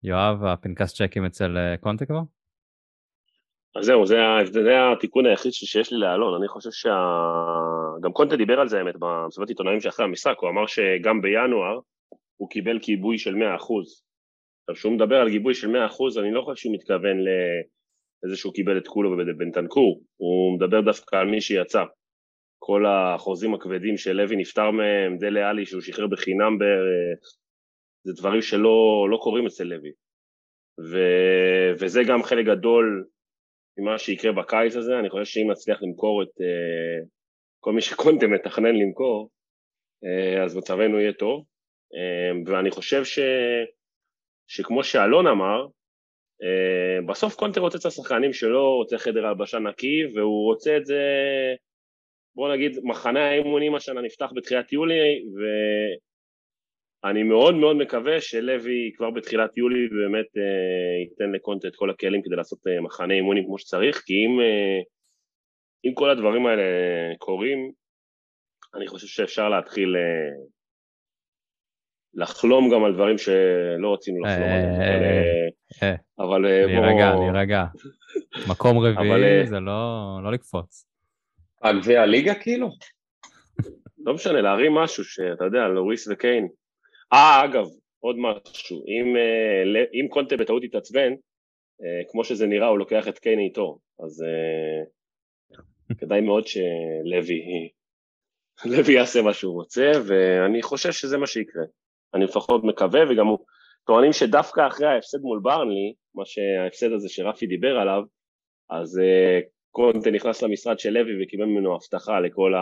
[SPEAKER 1] יואב, הפנקס צ'קים אצל אה, קונטה כבר?
[SPEAKER 3] אז זהו, זה, זה התיקון היחיד שיש לי לאלון, אני חושב שגם קונטה דיבר על זה האמת במסיבת עיתונאים שאחרי המשחק, הוא אמר שגם בינואר הוא קיבל גיבוי של 100%. עכשיו, כשהוא מדבר על גיבוי של 100%, אני לא חושב שהוא מתכוון לזה שהוא קיבל את כולו ובנטנקור, הוא מדבר דווקא על מי שיצא. כל החוזים הכבדים שלוי נפטר מהם, דלה עלי שהוא שחרר בחינם בערך, זה דברים שלא לא קורים אצל לוי. ו, וזה גם חלק גדול ממה שיקרה בקיץ הזה, אני חושב שאם נצליח למכור את uh, כל מי שקונטה מתכנן למכור, uh, אז מצבנו יהיה טוב, uh, ואני חושב ש, שכמו שאלון אמר, uh, בסוף קונטה רוצה את השחקנים שלו, רוצה חדר הלבשה נקי, והוא רוצה את זה, בוא נגיד, מחנה האימונים השנה נפתח בתחילת יולי, ו... אני מאוד מאוד מקווה שלוי כבר בתחילת יולי באמת אה, ייתן לקונטה את כל הכלים כדי לעשות אה, מחנה אימונים כמו שצריך, כי אם, אה, אם כל הדברים האלה קורים, אני חושב שאפשר להתחיל אה, לחלום גם על דברים שלא רצינו לחלום עליהם.
[SPEAKER 1] אה, אה,
[SPEAKER 3] אבל אה, בוא...
[SPEAKER 1] להירגע, להירגע. (laughs) מקום
[SPEAKER 3] אבל,
[SPEAKER 1] רביעי
[SPEAKER 3] אה,
[SPEAKER 1] זה לא לא לקפוץ.
[SPEAKER 2] על גביע הליגה כאילו?
[SPEAKER 3] לא משנה, להרים משהו שאתה יודע, לואיס וקיין. אה, אגב, עוד משהו, אם, אה, אם קונטה בטעות יתעצבן, אה, כמו שזה נראה, הוא לוקח את קיין איתו, אז אה, כדאי מאוד שלוי לוי יעשה מה שהוא רוצה, ואני חושב שזה מה שיקרה. אני לפחות מקווה, וגם הוא טוענים שדווקא אחרי ההפסד מול ברנלי, מה שההפסד הזה שרפי דיבר עליו, אז קונטה נכנס למשרד של לוי וקיבל ממנו הבטחה לכל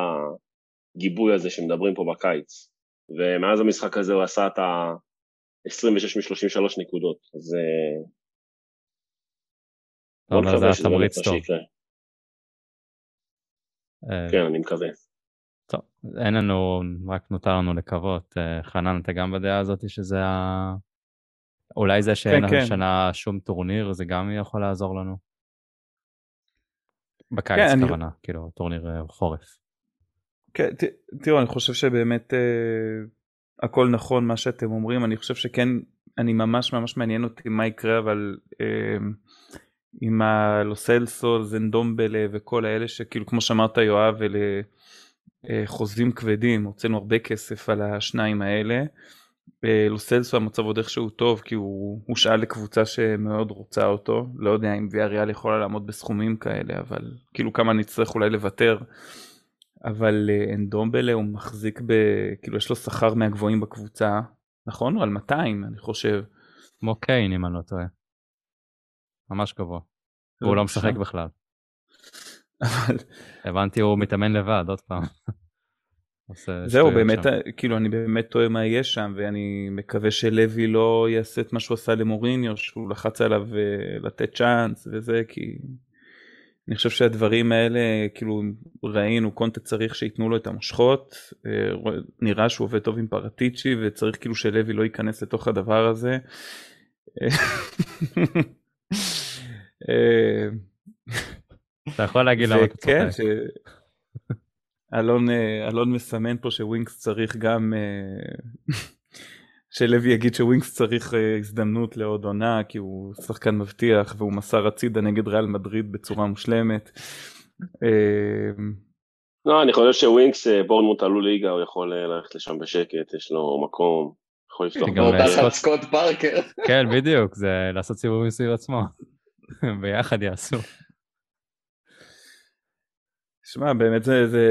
[SPEAKER 3] הגיבוי הזה שמדברים פה בקיץ. ומאז המשחק הזה הוא עשה את ה-26 מ-33 נקודות, אז
[SPEAKER 1] אומר, זה היה תמריץ טוב.
[SPEAKER 3] שיקרה.
[SPEAKER 1] אה,
[SPEAKER 3] כן, אני מקווה.
[SPEAKER 1] טוב, אין לנו, רק נותר לנו לקוות. אה, חנן, אתה גם בדעה הזאת שזה ה... אולי זה שאין
[SPEAKER 4] כן.
[SPEAKER 1] השנה שום טורניר, זה גם יכול לעזור לנו? בקיץ
[SPEAKER 4] כן, אני-
[SPEAKER 1] כוונה, כאילו, טורניר אה, חורף.
[SPEAKER 4] כן, תראו, אני חושב שבאמת אה, הכל נכון מה שאתם אומרים, אני חושב שכן, אני ממש ממש מעניין אותי מה יקרה, אבל אה, עם הלוסלסו, זנדומבלה וכל האלה שכאילו כמו שאמרת יואב, אלה אה, חוזים כבדים, הוצאנו הרבה כסף על השניים האלה. אה, לוסלסו המצב עוד איכשהו טוב כי הוא הושאל לקבוצה שמאוד רוצה אותו, לא יודע אם ויאריאל יכולה לעמוד בסכומים כאלה, אבל כאילו כמה נצטרך אולי לוותר. אבל אה, אנדומבלה הוא מחזיק ב... כאילו יש לו שכר מהגבוהים בקבוצה, נכון? הוא על 200 אני חושב.
[SPEAKER 1] כמו קיין, אם אני לא טועה. ממש גבוה. והוא לא משחק בכלל.
[SPEAKER 4] אבל
[SPEAKER 1] הבנתי, הוא מתאמן לבד, עוד פעם. (laughs)
[SPEAKER 4] זהו באמת
[SPEAKER 1] שם.
[SPEAKER 4] כאילו אני באמת תוהה מה יהיה שם ואני מקווה שלוי לא יעשה את מה שהוא עשה למוריניו שהוא לחץ עליו אה, לתת צ'אנס וזה כי אני חושב שהדברים האלה כאילו ראינו קונטה צריך שייתנו לו את המושכות אה, נראה שהוא עובד טוב עם פרטיצ'י וצריך כאילו שלוי לא ייכנס לתוך הדבר הזה. אה,
[SPEAKER 1] אתה יכול להגיד למה אתה
[SPEAKER 4] וכן,
[SPEAKER 1] צוחק.
[SPEAKER 4] אלון, אה, אלון מסמן פה שווינקס צריך גם, שלוי יגיד שווינקס צריך אה, הזדמנות לעוד עונה כי הוא שחקן מבטיח והוא מסר הצידה נגד ריאל מדריד בצורה מושלמת. אה,
[SPEAKER 3] לא, אני חושב שווינקס, אה, בורנמוט עלו ליגה, הוא יכול ללכת לשם בשקט, יש לו מקום, יכול לפתוח
[SPEAKER 1] גם, סקוט
[SPEAKER 2] פארקר.
[SPEAKER 1] כן, בדיוק, זה לעשות סיבובים סביב עצמו. (laughs) ביחד יעשו.
[SPEAKER 4] שמע באמת זה, זה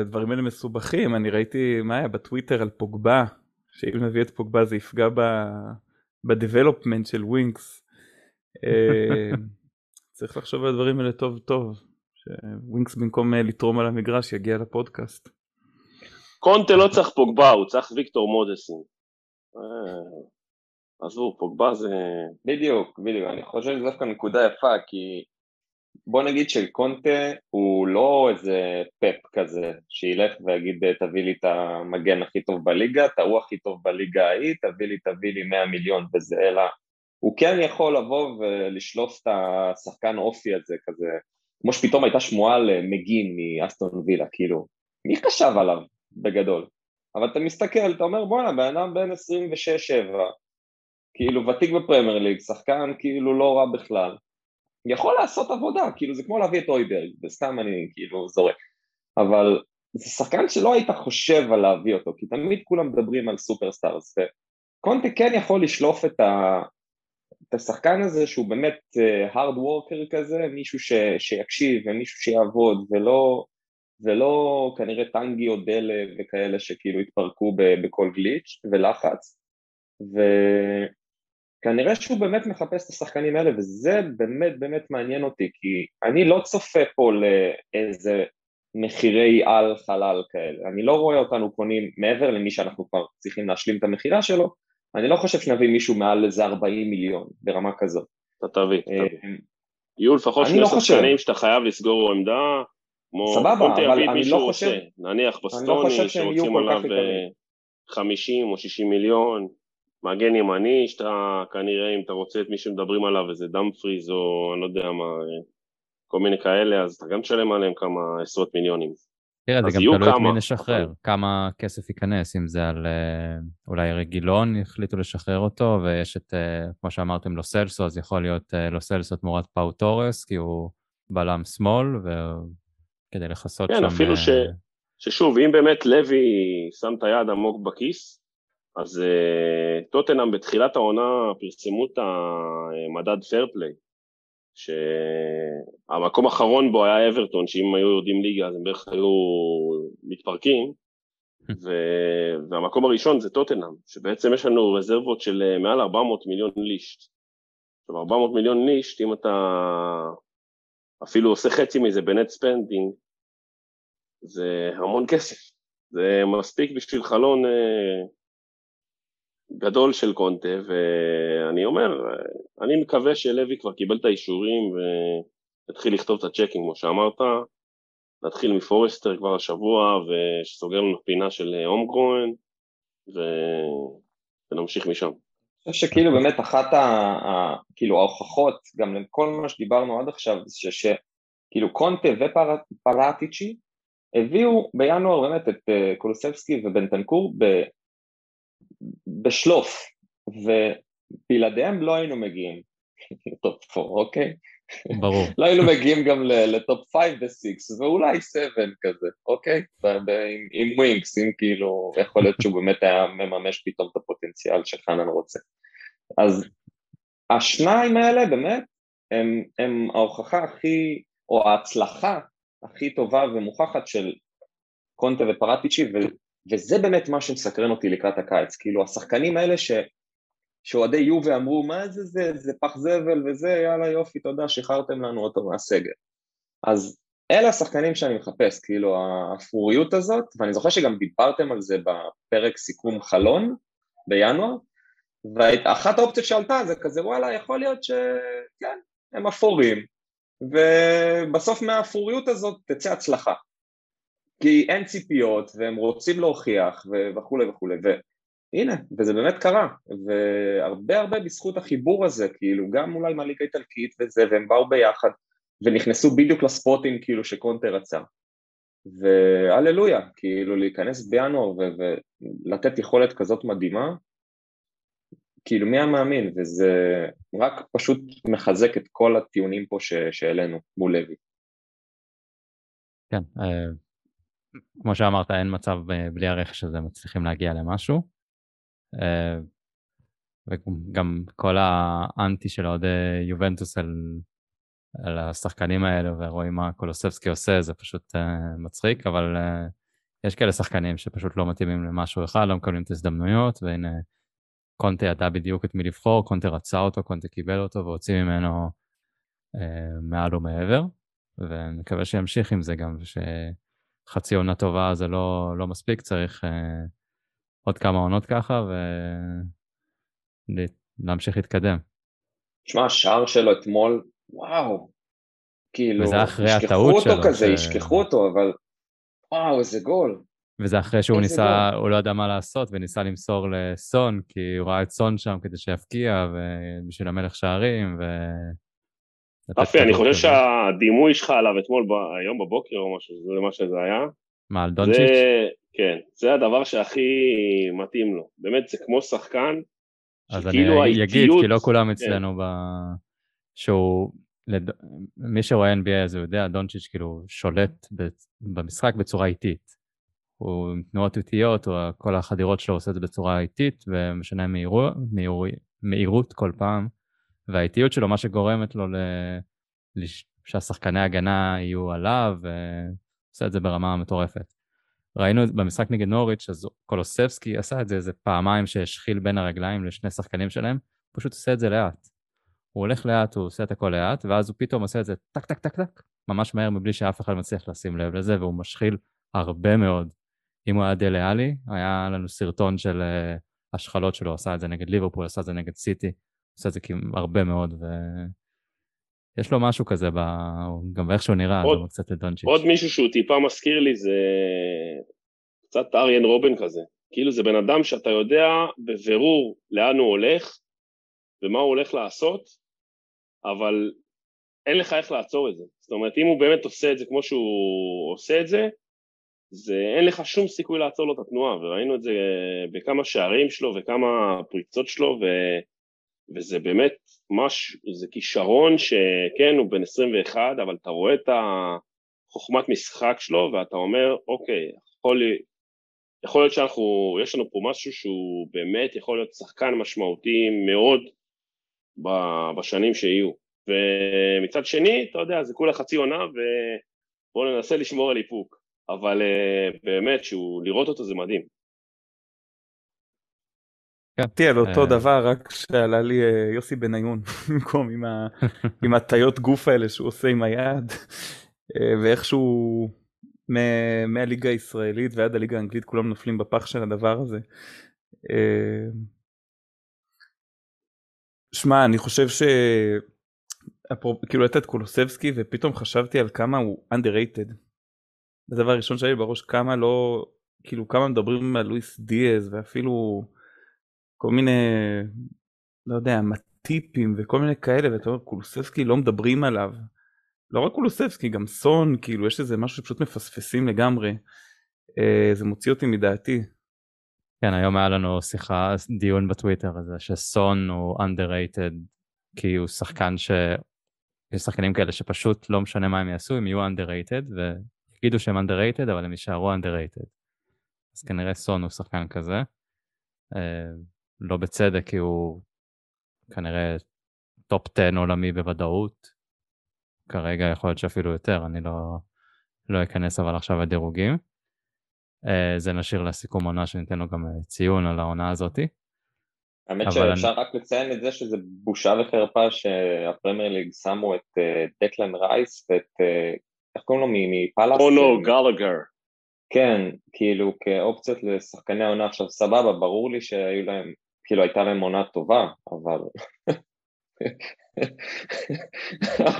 [SPEAKER 4] הדברים האלה מסובכים אני ראיתי מה היה בטוויטר על פוגבה שאם נביא את פוגבה זה יפגע ב... ב development של ווינקס. אה, (laughs) צריך לחשוב על הדברים האלה טוב טוב. שווינקס במקום אה, לתרום על המגרש יגיע לפודקאסט.
[SPEAKER 3] קונטה לא צריך פוגבה, הוא צריך ויקטור מודסין. אה, עזבו, פוגבה זה...
[SPEAKER 2] בדיוק, בדיוק, אני חושב שזו דווקא נקודה יפה, כי בוא נגיד שקונטה הוא לא איזה פפ כזה, שילך ויגיד תביא לי את המגן הכי טוב בליגה, את ההוא הכי טוב בליגה ההיא, תביא לי, תביא לי 100 מיליון וזה, אלא הוא כן יכול לבוא ולשלוף את השחקן אופי הזה כזה, כמו שפתאום הייתה שמועה על מגין מאסטון וילה, כאילו, מי חשב עליו בגדול? אבל אתה מסתכל, אתה אומר בואנה, בן אדם בן 26-7, כאילו ותיק בפרמייר ליג, שחקן כאילו לא רע בכלל, יכול לעשות עבודה, כאילו זה כמו להביא את הויברג, וסתם אני כאילו זורק, אבל זה שחקן שלא היית חושב על להביא אותו, כי תמיד כולם מדברים על superstars, וקונטה כן יכול לשלוף את, ה... את השחקן הזה שהוא באמת הארד uh, וורקר כזה, מישהו ש... שיקשיב ומישהו שיעבוד, ולא, ולא כנראה טנגי או דלה וכאלה שכאילו התפרקו ב... בכל גליץ' ולחץ, ו... כנראה שהוא באמת מחפש את השחקנים האלה, וזה באמת באמת מעניין אותי, כי אני לא צופה פה לאיזה מחירי על חלל כאלה. אני לא רואה אותנו קונים מעבר למי שאנחנו כבר צריכים להשלים את המכירה שלו, אני לא חושב שנביא מישהו מעל איזה 40 מיליון ברמה כזאת.
[SPEAKER 3] אתה תביא, תביא. אה, יהיו לפחות שני לא שחקנים שאתה חייב לסגור עמדה, כמו
[SPEAKER 2] סבבה, אבל אני לא חושב...
[SPEAKER 3] נניח לא בסטוני, שרוצים עליו 50 או 60 מיליון, מגן ימני, שאתה כנראה, אם אתה רוצה את מי שמדברים עליו, איזה דאמפריז או אני לא יודע מה, כל מיני כאלה, אז אתה גם תשלם עליהם כמה עשרות מיליונים.
[SPEAKER 1] תראה, זה גם תלוי את מי נשחרר, אבל... כמה כסף ייכנס, אם זה על אה, אולי רגילון, יחליטו לשחרר אותו, ויש את, אה, כמו שאמרתם, לו סלסו, אז יכול להיות אה, לו סלסו תמורת פאו תורס, כי הוא בלם שמאל, וכדי לכסות
[SPEAKER 3] כן, שם... כן, אפילו ש... ששוב, אם באמת לוי שם את היד עמוק בכיס, אז uh, טוטנאם בתחילת העונה פרסמו את המדד פיירפליי, שהמקום האחרון בו היה אברטון, שאם היו יורדים ליגה אז הם בערך היו מתפרקים, (laughs) ו... והמקום הראשון זה טוטנהאם, שבעצם יש לנו רזרבות של אה, מעל 400 מיליון ליש"ט. עכשיו 400 מיליון ליש"ט, אם אתה אפילו עושה חצי מזה ב-net spending, זה המון כסף. זה מספיק בשביל חלון אה, גדול של קונטה, ואני אומר, אני מקווה שלוי כבר קיבל את האישורים ויתחיל לכתוב את הצ'קים, כמו שאמרת, נתחיל מפורסטר כבר השבוע, ושסוגר לנו פינה של הומגרואן, ו... ונמשיך משם.
[SPEAKER 2] אני חושב שכאילו באמת אחת ה, ה, כאילו ההוכחות, גם לכל מה שדיברנו עד עכשיו, זה שכאילו קונטה ופרטיצ'י הביאו בינואר באמת את אה, קולוסבסקי ובנטנקור בשלוף, ובלעדיהם לא היינו מגיעים (laughs) ל-top 4, אוקיי?
[SPEAKER 1] ברור. (laughs)
[SPEAKER 2] לא היינו מגיעים גם ל-top 5 ו-6, ואולי 7 כזה, אוקיי? עם ווינקס, אם כאילו, יכול להיות שהוא באמת היה מממש פתאום את הפוטנציאל שחנן רוצה. אז השניים האלה באמת הם, הם ההוכחה הכי, או ההצלחה הכי טובה ומוכחת של קונטה ופרטיצ'י, וזה באמת מה שמסקרן אותי לקראת הקיץ, כאילו השחקנים האלה ש... שאוהדי יובה אמרו מה זה זה, זה פח זבל וזה, יאללה יופי, תודה, שחררתם לנו אותו מהסגל. אז אלה השחקנים שאני מחפש, כאילו האפוריות הזאת, ואני זוכר שגם דיברתם על זה בפרק סיכום חלון בינואר, ואחת האופציות שעלתה זה כזה וואלה, יכול להיות שכן, הם אפורים, ובסוף מהאפוריות הזאת תצא הצלחה. כי אין ציפיות והם רוצים להוכיח וכולי וכולי. והנה, וזה באמת קרה. והרבה הרבה בזכות החיבור הזה כאילו גם אולי מהליגה האיטלקית וזה והם באו ביחד ונכנסו בדיוק לספוטים כאילו שקונטה רצה. והללויה, כאילו להיכנס בינואר ולתת יכולת כזאת מדהימה כאילו מי המאמין? וזה רק פשוט מחזק את כל הטיעונים פה שהעלינו מול לוי.
[SPEAKER 1] כן, אה, כמו שאמרת, אין מצב אה, בלי הרכש הזה מצליחים להגיע למשהו. אה, וגם כל האנטי של אוהדי יובנטוס על, על השחקנים האלה, ורואים מה קולוסבסקי עושה, זה פשוט uh, מצחיק, אבל יש כאלה שחקנים שפשוט לא מתאימים למשהו אחד, לא מקבלים את ההזדמנויות, והנה קונטה ידע בדיוק את מי לבחור, קונטה רצה אותו, קונטה קיבל אותו, והוציא ממנו מעל ומעבר, ונקווה שימשיך עם זה גם, וש... חצי עונה טובה זה לא, לא מספיק, צריך אה, עוד כמה עונות ככה ולהמשיך להתקדם.
[SPEAKER 2] תשמע, השער שלו אתמול, וואו, כאילו,
[SPEAKER 1] וזה אחרי הטעות שלו.
[SPEAKER 2] ישכחו אותו כזה, ש... ישכחו אותו, אבל וואו, איזה גול.
[SPEAKER 1] וזה אחרי שהוא ניסה, גול. הוא לא ידע מה לעשות, וניסה למסור לסון, כי הוא ראה את סון שם כדי שיפקיע, ובשביל המלך שערים, ו...
[SPEAKER 3] רפי, אני חושב שהדימוי שלך עליו אתמול, היום בבוקר או משהו, זה מה שזה היה.
[SPEAKER 1] מה, על דונצ'יץ'?
[SPEAKER 3] כן, זה הדבר שהכי מתאים לו. באמת, זה כמו שחקן,
[SPEAKER 1] אז אני אגיד, כי לא כולם כן. אצלנו ב... שהוא... לד... מי שרואה NBA אז הוא יודע, דונצ'יץ' כאילו שולט במשחק בצורה איטית. הוא עם תנועות איטיות, או כל החדירות שלו עושה את זה בצורה איטית, ומשנה מהירות כל פעם. והאיטיות שלו, מה שגורמת לו ל... שהשחקני הגנה יהיו עליו, ועושה את זה ברמה מטורפת. ראינו במשחק נגד נוריץ', אז קולוסבסקי עשה את זה איזה פעמיים שהשחיל בין הרגליים לשני שחקנים שלהם, פשוט עושה את זה לאט. הוא הולך לאט, הוא עושה את הכל לאט, ואז הוא פתאום עושה את זה טק טק טק טק, ממש מהר מבלי שאף אחד מצליח לשים לב לזה, והוא משחיל הרבה מאוד. אם הוא היה דלה-עלי, היה לנו סרטון של uh, השחלות שלו, עשה את זה נגד ליברפול, עשה את זה נגד סיטי, עושה את זה הרבה מאוד, ויש לו משהו כזה, ב... גם באיך שהוא נראה, עוד, קצת לדונצ'יץ'.
[SPEAKER 3] עוד מישהו שהוא טיפה מזכיר לי זה קצת אריאן רובן כזה. כאילו זה בן אדם שאתה יודע בבירור לאן הוא הולך ומה הוא הולך לעשות, אבל אין לך איך לעצור את זה. זאת אומרת, אם הוא באמת עושה את זה כמו שהוא עושה את זה, זה אין לך שום סיכוי לעצור לו את התנועה, וראינו את זה בכמה שערים שלו וכמה פריצות שלו, ו... וזה באמת מש... זה כישרון שכן, הוא בן 21, אבל אתה רואה את החוכמת משחק שלו, ואתה אומר, אוקיי, יכול, יכול להיות שאנחנו, יש לנו פה משהו שהוא באמת יכול להיות שחקן משמעותי מאוד בשנים שיהיו. ומצד שני, אתה יודע, זה כולה חצי עונה, ובואו ננסה לשמור על איפוק. אבל uh, באמת, שהוא, לראות אותו זה מדהים.
[SPEAKER 4] כן. תהיה לו אותו אה. דבר, רק שעלה לי uh, יוסי בניון (laughs) במקום (laughs) עם, הטיות גוף האלה שהוא עושה עם היד, uh, ואיכשהו מהליגה הישראלית ועד הליגה האנגלית כולם נופלים בפח של הדבר הזה. שמע, אני חושב ש... כאילו הייתה את קולוסבסקי ופתאום חשבתי על כמה הוא underrated. הדבר הראשון שהיה לי בראש כמה לא כאילו כמה מדברים על לואיס דיאז ואפילו כל מיני לא יודע מטיפים וכל מיני כאלה ואתה אומר קולוסבסקי לא מדברים עליו. לא רק קולוסבסקי גם סון כאילו יש איזה משהו שפשוט מפספסים לגמרי. אה, זה מוציא אותי מדעתי.
[SPEAKER 1] כן היום היה לנו שיחה דיון בטוויטר הזה שסון הוא underrated כי הוא שחקן ש... יש שחקנים כאלה שפשוט לא משנה מה הם יעשו הם יהיו underrated יגידו שהם underrated, אבל הם יישארו underrated. אז כנראה סון הוא שחקן כזה. אה, לא בצדק, כי הוא כנראה top 10 עולמי בוודאות. כרגע יכול להיות שאפילו יותר, אני לא, לא אכנס אבל עכשיו לדירוגים. אה, זה נשאיר לסיכום עונה שניתן לו גם ציון על העונה הזאתי.
[SPEAKER 2] האמת שאפשר אני... רק לציין את זה שזה בושה וחרפה שהפרמייר ליג שמו את דקלן רייס ואת איך קוראים לו? מפאלאס?
[SPEAKER 3] אונו גלגר.
[SPEAKER 2] כן, כאילו כאופציות לשחקני העונה עכשיו סבבה, ברור לי שהיו להם, כאילו הייתה להם עונה טובה, אבל...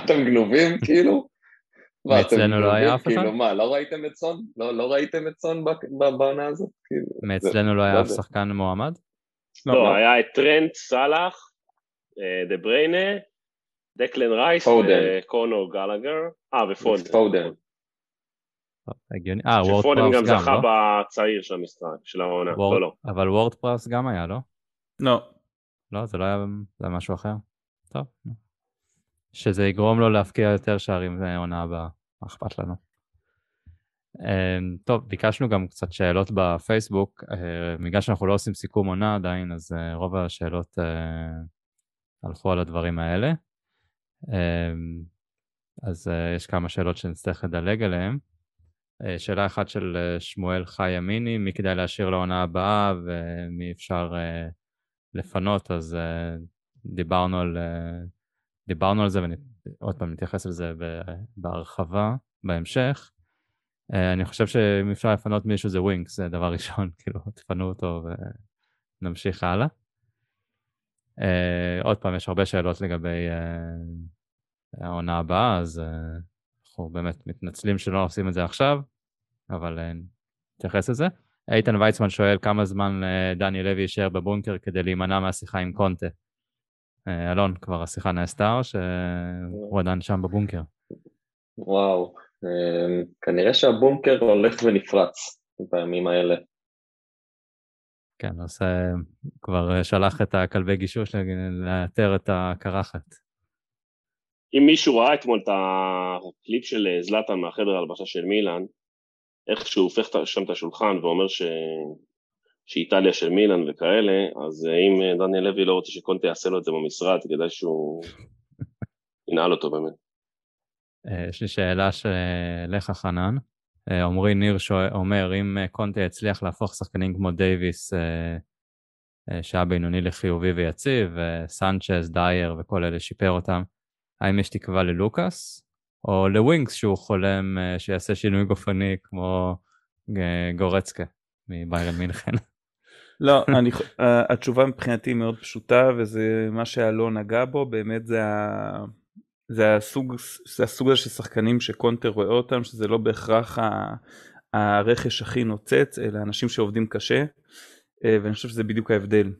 [SPEAKER 2] אתם גנובים כאילו?
[SPEAKER 1] מאצלנו לא היה אף אחד?
[SPEAKER 2] כאילו מה, לא ראיתם את סון? לא, לא ראיתם את סון בעונה הזאת? כאילו,
[SPEAKER 1] מאצלנו לא היה אף שחקן מועמד?
[SPEAKER 3] לא, לא, היה את טרנט, סאלח, אה, דה בריינה, דקלן רייס וקונור גלאגר, אה ופודן. פודן.
[SPEAKER 1] הגיוני, אה וורד פראוס גם,
[SPEAKER 3] לא? שפודן גם זכה בצעיר של המשחק, של העונה, לא לא.
[SPEAKER 1] אבל וורד פראוס גם היה, לא?
[SPEAKER 4] לא.
[SPEAKER 1] לא, זה לא היה, זה היה משהו אחר. טוב. שזה יגרום לו להבקיע יותר שערים בעונה הבאה, מה אכפת לנו. אמ, טוב, ביקשנו גם קצת שאלות בפייסבוק, אה, בגלל שאנחנו לא עושים סיכום עונה עדיין, אז אה, רוב השאלות אה, הלכו על הדברים האלה. אמ, אז יש כמה שאלות שנצטרך לדלג עליהן. שאלה אחת של שמואל חי ימיני, מי כדאי להשאיר לעונה הבאה ומי אפשר לפנות, אז uh, דיברנו, על, uh, דיברנו על זה ועוד פעם נתייחס לזה בהרחבה בהמשך. Uh, אני חושב שאם אפשר לפנות מישהו זה ווינקס, זה דבר ראשון, (laughs) כאילו תפנו אותו ונמשיך הלאה. Uh, עוד פעם, יש הרבה שאלות לגבי uh, העונה הבאה, אז uh, אנחנו באמת מתנצלים שלא עושים את זה עכשיו, אבל uh, נתייחס לזה. איתן ויצמן שואל כמה זמן uh, דני לוי יישאר בבונקר כדי להימנע מהשיחה עם קונטה. Uh, אלון, כבר השיחה נעשתה או שהוא עדיין שם בבונקר?
[SPEAKER 2] וואו, uh, כנראה שהבונקר הולך ונפרץ בימים האלה.
[SPEAKER 1] כן, אז כבר שלח את הכלבי גישוש לאתר את הקרחת.
[SPEAKER 3] אם מישהו ראה אתמול את הקליפ של זלאטן מהחדר הלבשה של מילאן, איך שהוא הופך שם את השולחן ואומר ש... שאיטליה של מילאן וכאלה, אז אם דניאל לוי לא רוצה שקונטה יעשה לו את זה במשרד, כדאי שהוא (laughs) ינעל אותו באמת.
[SPEAKER 1] אה, יש לי שאלה שלך חנן. אה, עמרי ניר אומר, אם אה, קונטה יצליח להפוך שחקנים כמו דייוויס, אה, אה, שהיה בינוני לחיובי ויציב, וסנצ'ז, דייר וכל אלה שיפר אותם. האם יש תקווה ללוקאס, או לווינקס שהוא חולם אה, שיעשה שינוי גופני כמו אה, גורצקה מביירן מינכן? (laughs)
[SPEAKER 4] לא, אני, התשובה מבחינתי מאוד פשוטה וזה מה שאלון נגע בו, באמת זה, ה, זה, הסוג, זה הסוג הזה של שחקנים שקונטר רואה אותם, שזה לא בהכרח ה, הרכש הכי נוצץ, אלא אנשים שעובדים קשה, אה, ואני חושב שזה בדיוק ההבדל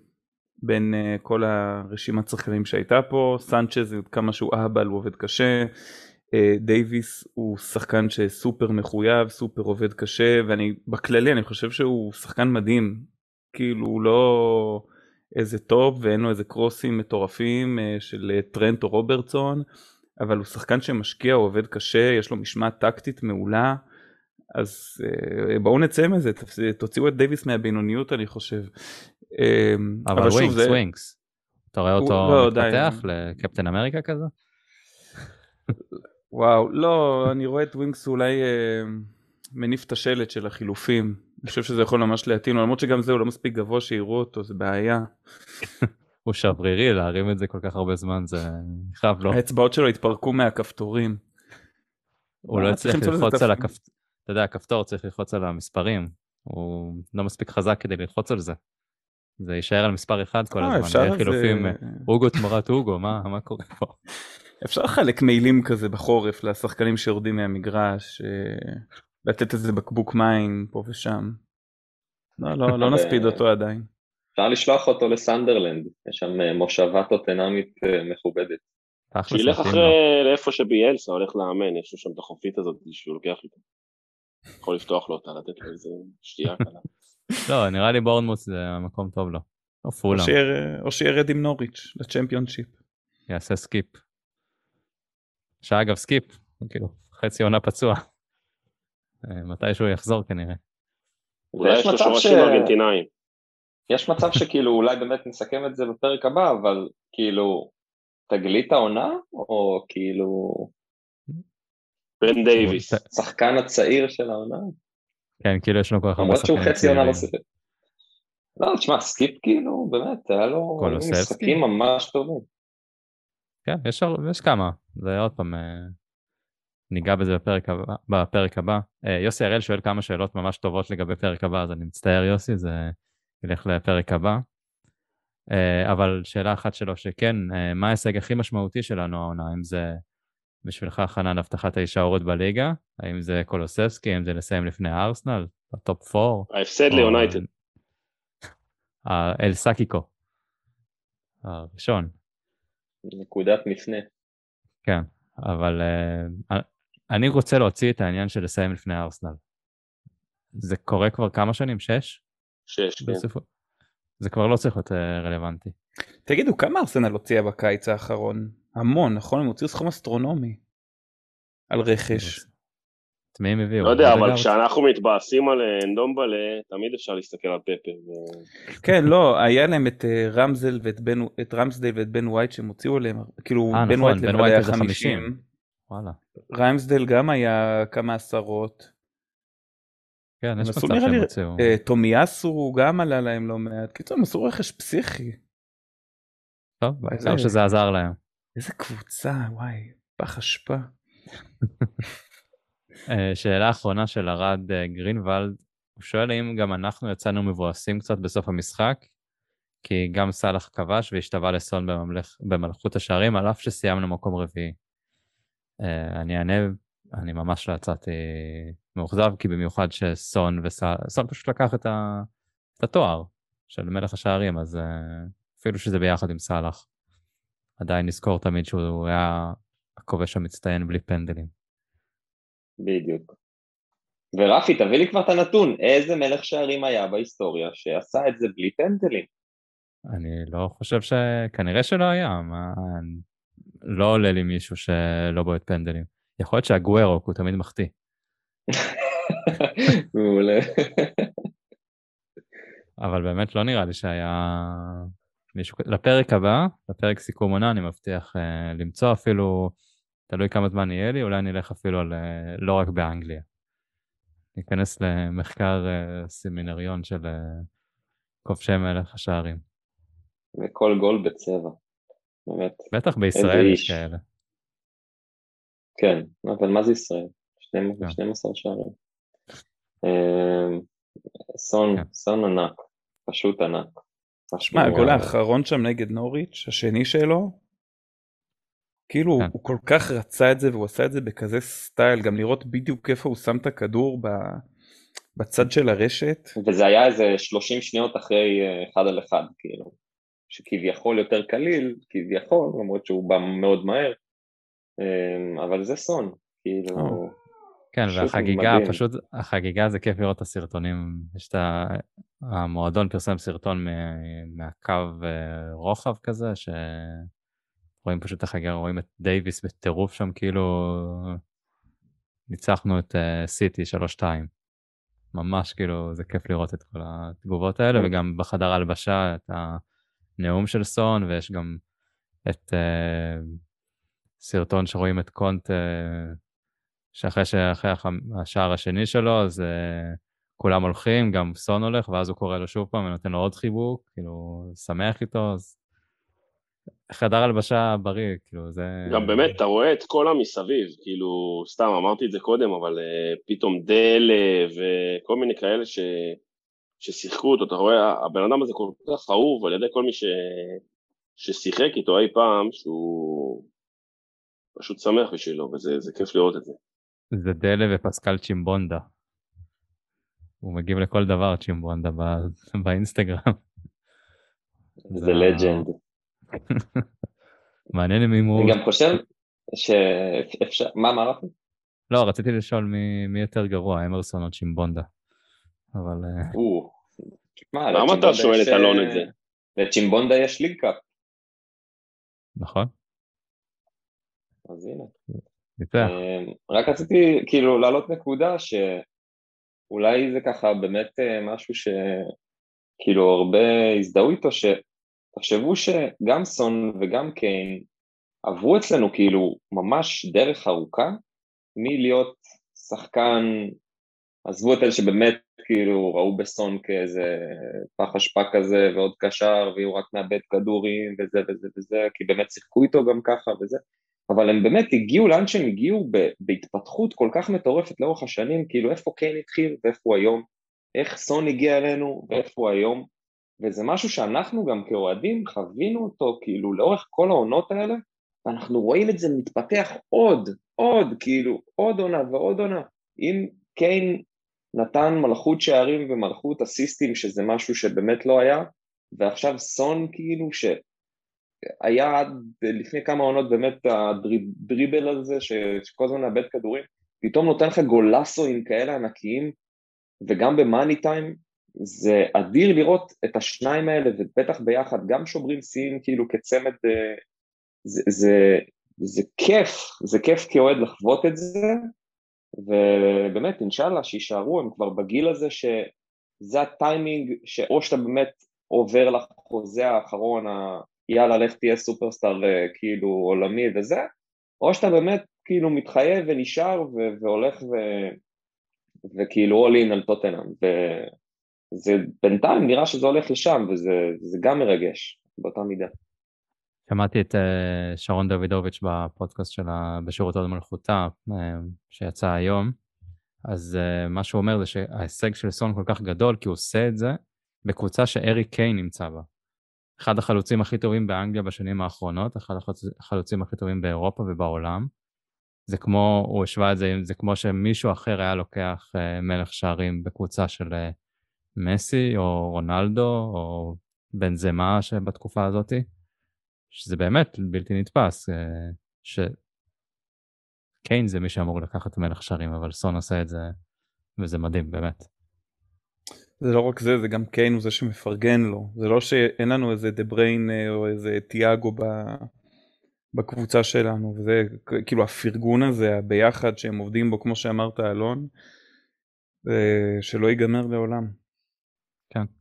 [SPEAKER 4] בין אה, כל הרשימת שחקנים שהייתה פה, סנצ'ז כמה שהוא אהבל הוא עובד קשה, דייוויס הוא שחקן שסופר מחויב, סופר עובד קשה, ואני בכללי אני חושב שהוא שחקן מדהים, כאילו הוא לא איזה top ואין לו איזה קרוסים מטורפים של טרנט או רוברטסון, אבל הוא שחקן שמשקיע, הוא עובד קשה, יש לו משמעת טקטית מעולה. אז בואו נצא מזה, תוציאו את דייוויס מהבינוניות אני חושב.
[SPEAKER 1] Um, אבל, אבל ווינקס, זה... ווינקס. אתה רואה אותו לא, מתפתח לקפטן אמריקה כזה? (laughs)
[SPEAKER 4] וואו, לא, אני רואה את ווינקס אולי uh, מניף את השלט של החילופים. אני חושב שזה יכול ממש להתאים, למרות שגם זה הוא לא מספיק גבוה שיראו אותו, זה בעיה. (laughs)
[SPEAKER 1] הוא שברירי, להרים את זה כל כך הרבה זמן, זה חייב לא.
[SPEAKER 4] האצבעות שלו התפרקו מהכפתורים.
[SPEAKER 1] הוא לא הצליח ללחוץ על הכפתור. אתה יודע, הכפתור צריך ללחוץ על המספרים, הוא לא מספיק חזק כדי ללחוץ על זה. זה יישאר על מספר אחד כל אה, הזמן, חילופים, אוגו תמורת אוגו, מה קורה פה? (laughs)
[SPEAKER 4] אפשר לחלק מיילים כזה בחורף לשחקנים שיורדים מהמגרש, אה, לתת איזה בקבוק מים פה ושם. לא, לא, לא נספיד אותו עדיין.
[SPEAKER 2] אפשר לשלוח אותו לסנדרלנד, יש שם אה, מושבה טוטנאמית מכובדת.
[SPEAKER 3] שילך אחרי לאיפה שביאלסה הולך לאמן, יש לו שם את החופית הזאת שהוא לוקח איתו. יכול לפתוח לו אותה, לתת לו איזה שתייה (laughs) קלה.
[SPEAKER 1] לא, נראה לי בורנמות' זה מקום טוב לו. או פולאם.
[SPEAKER 4] או שירד עם נוריץ' לצ'מפיונשיפ.
[SPEAKER 1] יעשה סקיפ. שאגב סקיפ, כאילו, חצי עונה פצוע. אה, מתי שהוא יחזור כנראה.
[SPEAKER 3] אולי יש לו שורשים ארגנטינאים.
[SPEAKER 2] יש מצב שכאילו אולי באמת נסכם את זה בפרק הבא, אבל כאילו, תגלית העונה, או כאילו...
[SPEAKER 3] בן דייוויס.
[SPEAKER 2] שחקן הצעיר של העונה.
[SPEAKER 1] כן, כאילו יש לו כל כך
[SPEAKER 2] הרבה שחקנים. למרות שהוא חצי עונה לא שיחק. לא, תשמע, סקיפ כאילו, באמת, היה לו משחקים ממש טובים.
[SPEAKER 1] כן, יש, יש כמה, זה עוד פעם, אה, ניגע בזה בפרק הבא. בפרק הבא. אה, יוסי הראל שואל כמה שאלות ממש טובות לגבי פרק הבא, אז אני מצטער יוסי, זה ילך לפרק הבא. אה, אבל שאלה אחת שלו שכן, מה ההישג הכי משמעותי שלנו העונה, אם זה בשבילך חנן הבטחת ההישארות בליגה? האם זה קולוסבסקי, האם זה לסיים לפני הארסנל, ב-top 4?
[SPEAKER 3] ההפסד ליונייטד. (laughs)
[SPEAKER 1] אל סקיקו, הראשון.
[SPEAKER 2] נקודת מפנה.
[SPEAKER 1] כן, אבל uh, אני רוצה להוציא את העניין של לסיים לפני הארסנל. זה קורה כבר כמה שנים? שש?
[SPEAKER 3] שש, כן. בסופו...
[SPEAKER 1] זה כבר לא צריך להיות אה, רלוונטי.
[SPEAKER 4] תגידו, כמה ארסנל הוציאה בקיץ האחרון? המון, נכון? הם הוציאו סכום אסטרונומי על רכש.
[SPEAKER 1] את מי הם הביאו?
[SPEAKER 3] לא יודע, אבל כשאנחנו מתבאסים על אנדומבלה, תמיד אפשר להסתכל על פפר.
[SPEAKER 4] כן, לא, היה להם את אה, רמסדייל ואת בן, את רמסדייל ואת בן ווייט שהם הוציאו עליהם, כאילו
[SPEAKER 1] אה, בן נכון, ווייט היה חמישים.
[SPEAKER 4] וואלה. רמסדייל גם היה כמה עשרות.
[SPEAKER 1] כן, יש מצב שהם הוציאו.
[SPEAKER 4] אה, תומיאסו גם עלה להם לא מעט. קיצור, הם עשו רכש פסיכי.
[SPEAKER 1] טוב, בעיקר שזה עזר להם.
[SPEAKER 4] איזה קבוצה, וואי, פח אשפה. (laughs)
[SPEAKER 1] אה, שאלה אחרונה של ארד אה, גרינוולד, הוא שואל האם גם אנחנו יצאנו מבואסים קצת בסוף המשחק, כי גם סאלח כבש והשתווה לסון בממלכ... במלכות השערים, על אף שסיימנו מקום רביעי. Uh, אני אענה, אני ממש לא יצאתי מאוכזב, כי במיוחד שסון וסאלח, סון פשוט לקח את, ה... את התואר של מלך השערים, אז אפילו שזה ביחד עם סאלח. עדיין נזכור תמיד שהוא היה הכובש המצטיין בלי פנדלים.
[SPEAKER 2] בדיוק. ורפי, תביא לי כבר את הנתון, איזה מלך שערים היה בהיסטוריה שעשה את זה בלי פנדלים?
[SPEAKER 1] אני לא חושב ש... כנראה שלא היה, מה... לא עולה לי מישהו שלא בועט פנדלים. יכול להיות שהגוורו, הוא תמיד מחטיא. (laughs)
[SPEAKER 2] מעולה.
[SPEAKER 1] אבל באמת לא נראה לי שהיה מישהו, לפרק הבא, לפרק סיכום עונה, אני מבטיח uh, למצוא אפילו, תלוי כמה זמן יהיה לי, אולי נלך אפילו על, uh, לא רק באנגליה. ניכנס למחקר uh, סמינריון של כובשי מלך השערים.
[SPEAKER 2] וכל גול בצבע, באמת.
[SPEAKER 1] בטח בישראל. יש כאלה.
[SPEAKER 2] כן, אבל מה זה ישראל?
[SPEAKER 1] כן.
[SPEAKER 2] 12 שערים. אה, סון,
[SPEAKER 1] כן.
[SPEAKER 2] סון ענק, פשוט ענק.
[SPEAKER 4] שמע, הגול
[SPEAKER 2] אה,
[SPEAKER 4] האחרון שם נגד נוריץ', השני שלו, כאילו
[SPEAKER 1] כן.
[SPEAKER 4] הוא כל כך רצה את זה והוא עשה את זה בכזה סטייל, גם לראות בדיוק איפה הוא שם את הכדור ב- בצד של הרשת.
[SPEAKER 2] וזה היה איזה 30 שניות אחרי אה, אחד על אחד, כאילו, שכביכול יותר קליל, כביכול, למרות שהוא בא מאוד מהר, אה, אבל זה סון, כאילו.
[SPEAKER 1] כן, והחגיגה,
[SPEAKER 2] מדהים.
[SPEAKER 1] פשוט, החגיגה זה כיף לראות את הסרטונים. יש את ה... המועדון פרסם סרטון מהקו אה, רוחב כזה, שרואים פשוט את החגיגה, רואים את דייוויס בטירוף שם, כאילו ניצחנו את אה, סיטי 3-2. ממש כאילו, זה כיף לראות את כל התגובות האלה,
[SPEAKER 2] כן.
[SPEAKER 1] וגם בחדר ההלבשה את הנאום של סון, ויש גם את אה, סרטון שרואים את קונט, אה, שאחרי שאחרי השער השני שלו, אז אה, כולם הולכים, גם סון הולך, ואז הוא קורא לו שוב פעם ונותן לו עוד חיבוק, כאילו, שמח איתו, אז חדר הלבשה בריא, כאילו, זה...
[SPEAKER 3] גם באמת, אתה רואה את כל המסביב, כאילו, סתם אמרתי את זה קודם, אבל uh, פתאום דלה וכל מיני כאלה ש... ששיחקו אותו, אתה רואה, הבן אדם הזה כל כך אהוב על ידי כל מי ש... ששיחק איתו אי פעם, שהוא פשוט שמח בשבילו, וזה זה כיף לראות את זה.
[SPEAKER 1] זה דלה ופסקל צ'ימבונדה. הוא מגיב לכל דבר, צ'ימבונדה, ב- באינסטגרם.
[SPEAKER 2] זה לג'נד. (laughs)
[SPEAKER 1] מעניין אם הוא...
[SPEAKER 2] אני גם חושב שאפשר, מה אמרת?
[SPEAKER 1] לא, רציתי לשאול מי, מי יותר גרוע, אמרסון או צ'ימבונדה. אבל אה,
[SPEAKER 2] או, תשמע,
[SPEAKER 3] למה אתה שואל את אלון
[SPEAKER 2] אה,
[SPEAKER 3] את זה?
[SPEAKER 2] לצ'ימבונדה יש ליג קאפ,
[SPEAKER 1] נכון,
[SPEAKER 2] אז הנה.
[SPEAKER 1] ניצח.
[SPEAKER 2] אה, רק רציתי כאילו להעלות נקודה שאולי זה ככה באמת אה, משהו שכאילו הרבה הזדהו איתו, שתחשבו שגם סון וגם קיין עברו אצלנו כאילו ממש דרך ארוכה מלהיות שחקן, עזבו את אלה שבאמת כאילו ראו בסון כאיזה פח אשפה כזה ועוד קשר והוא רק מאבד כדורים וזה וזה וזה, כי באמת שיחקו איתו גם ככה וזה, אבל הם באמת הגיעו לאן שהם הגיעו בהתפתחות כל כך מטורפת לאורך השנים, כאילו איפה קיין התחיל ואיפה הוא היום, איך סון הגיע אלינו ואיפה הוא היום, וזה משהו שאנחנו גם כאוהדים חווינו אותו כאילו לאורך כל העונות האלה, ואנחנו רואים את זה מתפתח עוד, עוד, כאילו, עוד עונה ועוד עונה. אם קיין נתן מלכות שערים ומלכות אסיסטים, שזה משהו שבאמת לא היה, ועכשיו סון כאילו שהיה עד לפני כמה עונות באמת הדריבל הזה, שכל הזמן מאבד כדורים, פתאום נותן לך גולסואים כאלה ענקיים, וגם במאני טיים, זה אדיר לראות את השניים האלה, ובטח ביחד, גם שוברים שיאים כאילו כצמד אה, זה, זה, זה כיף, זה כיף כאוהד לחוות את זה, ובאמת, אינשאללה, שיישארו, הם כבר בגיל הזה שזה הטיימינג, שאו שאתה באמת עובר לחוזה האחרון, ה... יאללה, לך תהיה סופרסטאר אה, כאילו עולמי וזה, או שאתה באמת כאילו מתחייב ונשאר ו- והולך ו... וכאילו all in על טוטנאם, וזה בינתיים נראה שזה הולך לשם, וזה זה גם מרגש באותה מידה.
[SPEAKER 1] שמעתי את אה, שרון דוידוביץ' בפודקאסט שלה בשירות עוד מלכותה, אה, שיצא היום, אז אה, מה שהוא אומר זה שההישג של סון כל כך גדול, כי הוא עושה את זה בקבוצה שאריק קיין נמצא בה. אחד החלוצים הכי טובים באנגליה בשנים האחרונות, אחד החלוצ- החלוצים הכי טובים באירופה ובעולם. זה כמו, הוא השווה את זה, זה כמו שמישהו אחר היה לוקח מלך שערים בקבוצה של מסי או רונלדו או בן זמה שבתקופה הזאתי. שזה באמת בלתי נתפס, אה, שקיין זה מי שאמור לקחת מלך שערים, אבל סון עושה את זה, וזה מדהים, באמת.
[SPEAKER 4] זה לא רק זה, זה גם קיין הוא זה שמפרגן לו. זה לא שאין לנו איזה דה בריינה או איזה תיאגו ב... בקבוצה שלנו, וזה כאילו הפרגון הזה, הביחד שהם עובדים בו, כמו שאמרת אלון, אה, שלא ייגמר לעולם.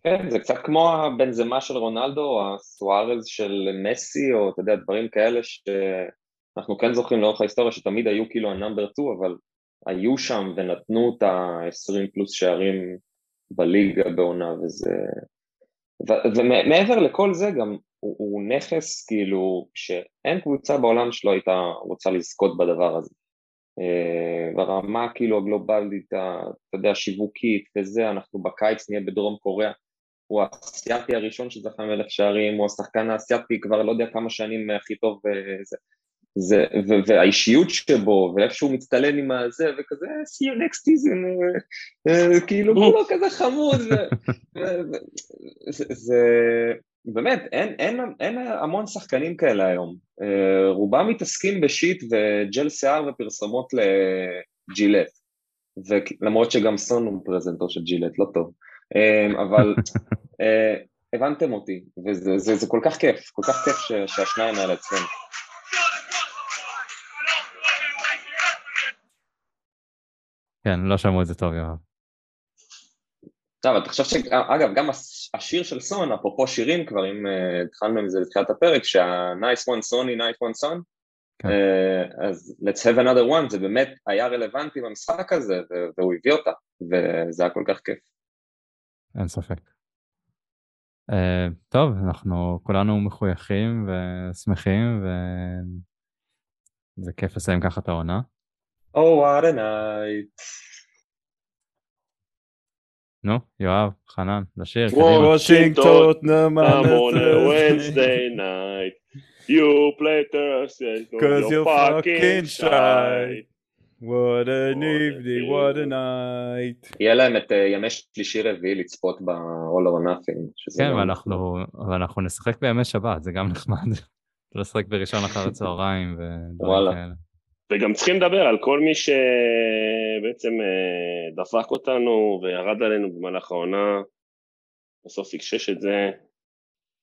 [SPEAKER 2] כן, זה קצת כמו הבן זמה של רונלדו, או הסוארז של מסי, או אתה יודע, דברים כאלה שאנחנו כן זוכרים לאורך ההיסטוריה שתמיד היו כאילו ה-number 2, אבל היו שם ונתנו את ה-20 פלוס שערים בליגה בעונה, וזה... ו- ומעבר לכל זה גם הוא, הוא נכס כאילו שאין קבוצה בעולם שלא הייתה רוצה לזכות בדבר הזה. אה, ברמה כאילו הגלובלית, אתה יודע, שיווקית וזה, אנחנו בקיץ נהיה בדרום קוריאה, הוא האסייתי הראשון שזכה מלך שערים, הוא השחקן האסייתי כבר לא יודע כמה שנים הכי טוב וזה. זה, ו- והאישיות שבו, ואיך שהוא מצטלם עם הזה, וכזה, see you next season, uh, כאילו לא כזה חמוד, זה, באמת, אין, אין, אין המון שחקנים כאלה היום, uh, רובם מתעסקים בשיט וג'ל שיער ופרסומות לג'ילט, למרות שגם סון הוא פרזנטור של ג'ילט, לא טוב, uh, אבל uh, (laughs) הבנתם אותי, וזה זה, זה כל כך כיף, כל כך כיף שהשניים האלה אצלנו.
[SPEAKER 1] כן, לא שמעו את זה טוב, יואב.
[SPEAKER 2] טוב, אתה חושב ש... אגב, גם השיר של סון, אפרופו שירים כבר, אם uh, התחלנו עם זה בתחילת הפרק, שה-Nice one Sony, Nice one Son, כן. uh, אז Let's have another one, זה באמת היה רלוונטי במשחק הזה, והוא הביא אותה, וזה היה כל כך כיף.
[SPEAKER 1] אין ספק. Uh, טוב, אנחנו כולנו מחויכים ושמחים, וזה כיף לסיים ככה את העונה.
[SPEAKER 2] Oh, what a night.
[SPEAKER 1] נו, יואב, חנן, לשיר,
[SPEAKER 3] קדימה. וושינגטון, a Wednesday night. You play Thursday, cause you're fucking shy.
[SPEAKER 4] What an evening, what a night.
[SPEAKER 2] יהיה להם את ימי שלישי רביעי לצפות ב-all or nothing.
[SPEAKER 1] כן, ואנחנו נשחק בימי שבת, זה גם נחמד. (laughs) לשחק בראשון אחר הצהריים ודברים כאלה.
[SPEAKER 3] וגם צריכים לדבר על כל מי שבעצם אה, דפק אותנו וירד עלינו במהלך העונה, בסוף הקשש את זה.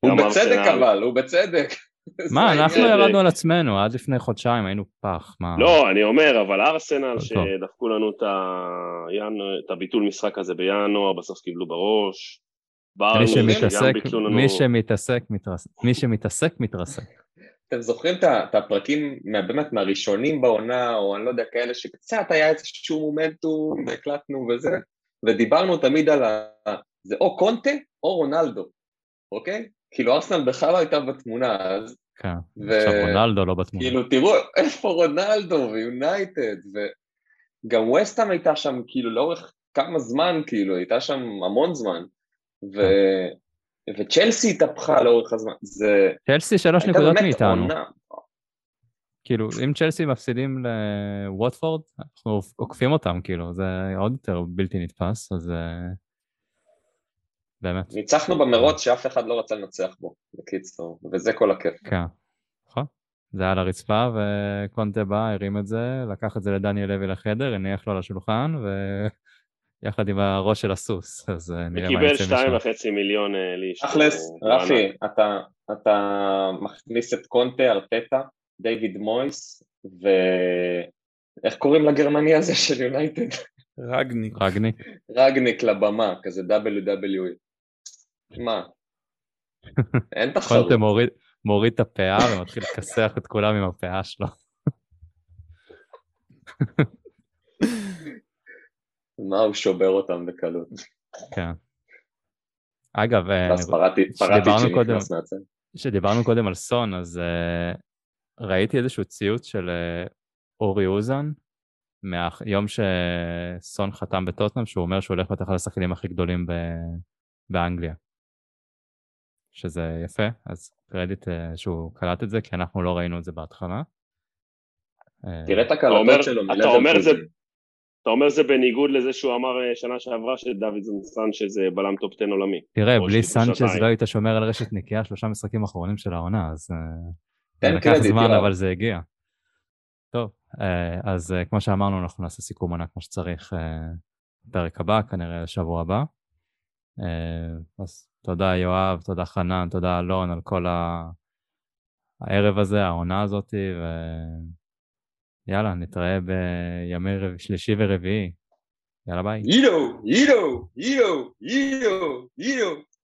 [SPEAKER 2] הוא בצדק אבל, הוא בצדק. (laughs)
[SPEAKER 1] מה, אנחנו ירדנו על עצמנו, עד לפני חודשיים היינו פח, מה...
[SPEAKER 3] לא, אני אומר, אבל ארסנל שדפקו לנו את הביטול משחק הזה בינואר, בסוף קיבלו בראש.
[SPEAKER 1] מי שמתעסק, מי שמתעסק, מתרסק. מי שמתעסק, מתרסק.
[SPEAKER 2] אתם זוכרים את הפרקים באמת מהראשונים בעונה, או אני לא יודע, כאלה שקצת היה איזשהו מומנטום והקלטנו וזה, ודיברנו תמיד על ה... זה או קונטה או רונלדו, אוקיי? כאילו ארסנל בכלל לא הייתה בתמונה אז.
[SPEAKER 1] כן, ו... עכשיו רונלדו לא בתמונה.
[SPEAKER 2] כאילו תראו איפה רונלדו ויונייטד, וגם וסטאם הייתה שם כאילו לאורך כמה זמן, כאילו הייתה שם המון זמן, ו... וצ'לסי התהפכה לאורך הזמן, זה...
[SPEAKER 1] צ'לסי שלוש נקודות מאיתנו. כאילו, אם צ'לסי מפסידים לווטפורד, אנחנו עוקפים אותם, כאילו, זה עוד יותר בלתי נתפס, אז אה, באמת.
[SPEAKER 2] ניצחנו במרוץ שאף אחד לא רצה לנצח בו, בקיצור, וזה כל הכיף.
[SPEAKER 1] כן, נכון. זה היה על הרצפה, וקונטה בא, הרים את זה, לקח את זה לדניאל לוי לחדר, הניח לו על השולחן, ו... יחד עם הראש של הסוס, (laughs) אז אה, נראה מה
[SPEAKER 3] יצא משם. וקיבל שתיים וחצי מיליון אה, לאיש.
[SPEAKER 2] תכלס, רפי, אתה, אתה מכניס את קונטה, ארטטה, דיוויד מויס, ואיך קוראים לגרמני הזה של יונייטד?
[SPEAKER 4] רגניק.
[SPEAKER 1] רגניק.
[SPEAKER 2] רגניק לבמה, כזה WWE. מה? (laughs) אין תחרות.
[SPEAKER 1] קונטה מוריד, מוריד את הפאה ומתחיל לכסח את כולם עם הפאה שלו. (laughs)
[SPEAKER 2] מה הוא שובר אותם בקלות.
[SPEAKER 1] כן. אגב,
[SPEAKER 2] אה,
[SPEAKER 1] כשדיברנו קודם על סון, אז uh, ראיתי איזשהו ציוץ של uh, אורי אוזן, מהיום שסון חתם בטוטנאם, שהוא אומר שהוא הולך להיות אחד השחקנים הכי גדולים ב- באנגליה. שזה יפה, אז קרדיט uh, שהוא קלט את זה, כי אנחנו לא ראינו את זה בהתחלה.
[SPEAKER 2] תראה את הקלטות שלו
[SPEAKER 3] אתה אומר זה אתה אומר זה בניגוד לזה שהוא אמר אה, שנה שעברה שדווינסון סנצ'ז אה, בלם top 10 עולמי.
[SPEAKER 1] תראה, בלי סנצ'ז לא היית שומר על רשת נקייה שלושה משחקים אחרונים של העונה, אז אה, זה לקח זמן אבל זה הגיע. טוב, אז כמו שאמרנו אנחנו נעשה סיכום עונה כמו שצריך פרק הבא, כנראה שבוע הבא. אז תודה יואב, תודה חנן, תודה אלון על כל הערב הזה, העונה הזאתי, ו... יאללה, נתראה בימי רב... שלישי ורביעי. יאללה ביי.
[SPEAKER 2] אידו, אידו, אידו, אידו, אידו.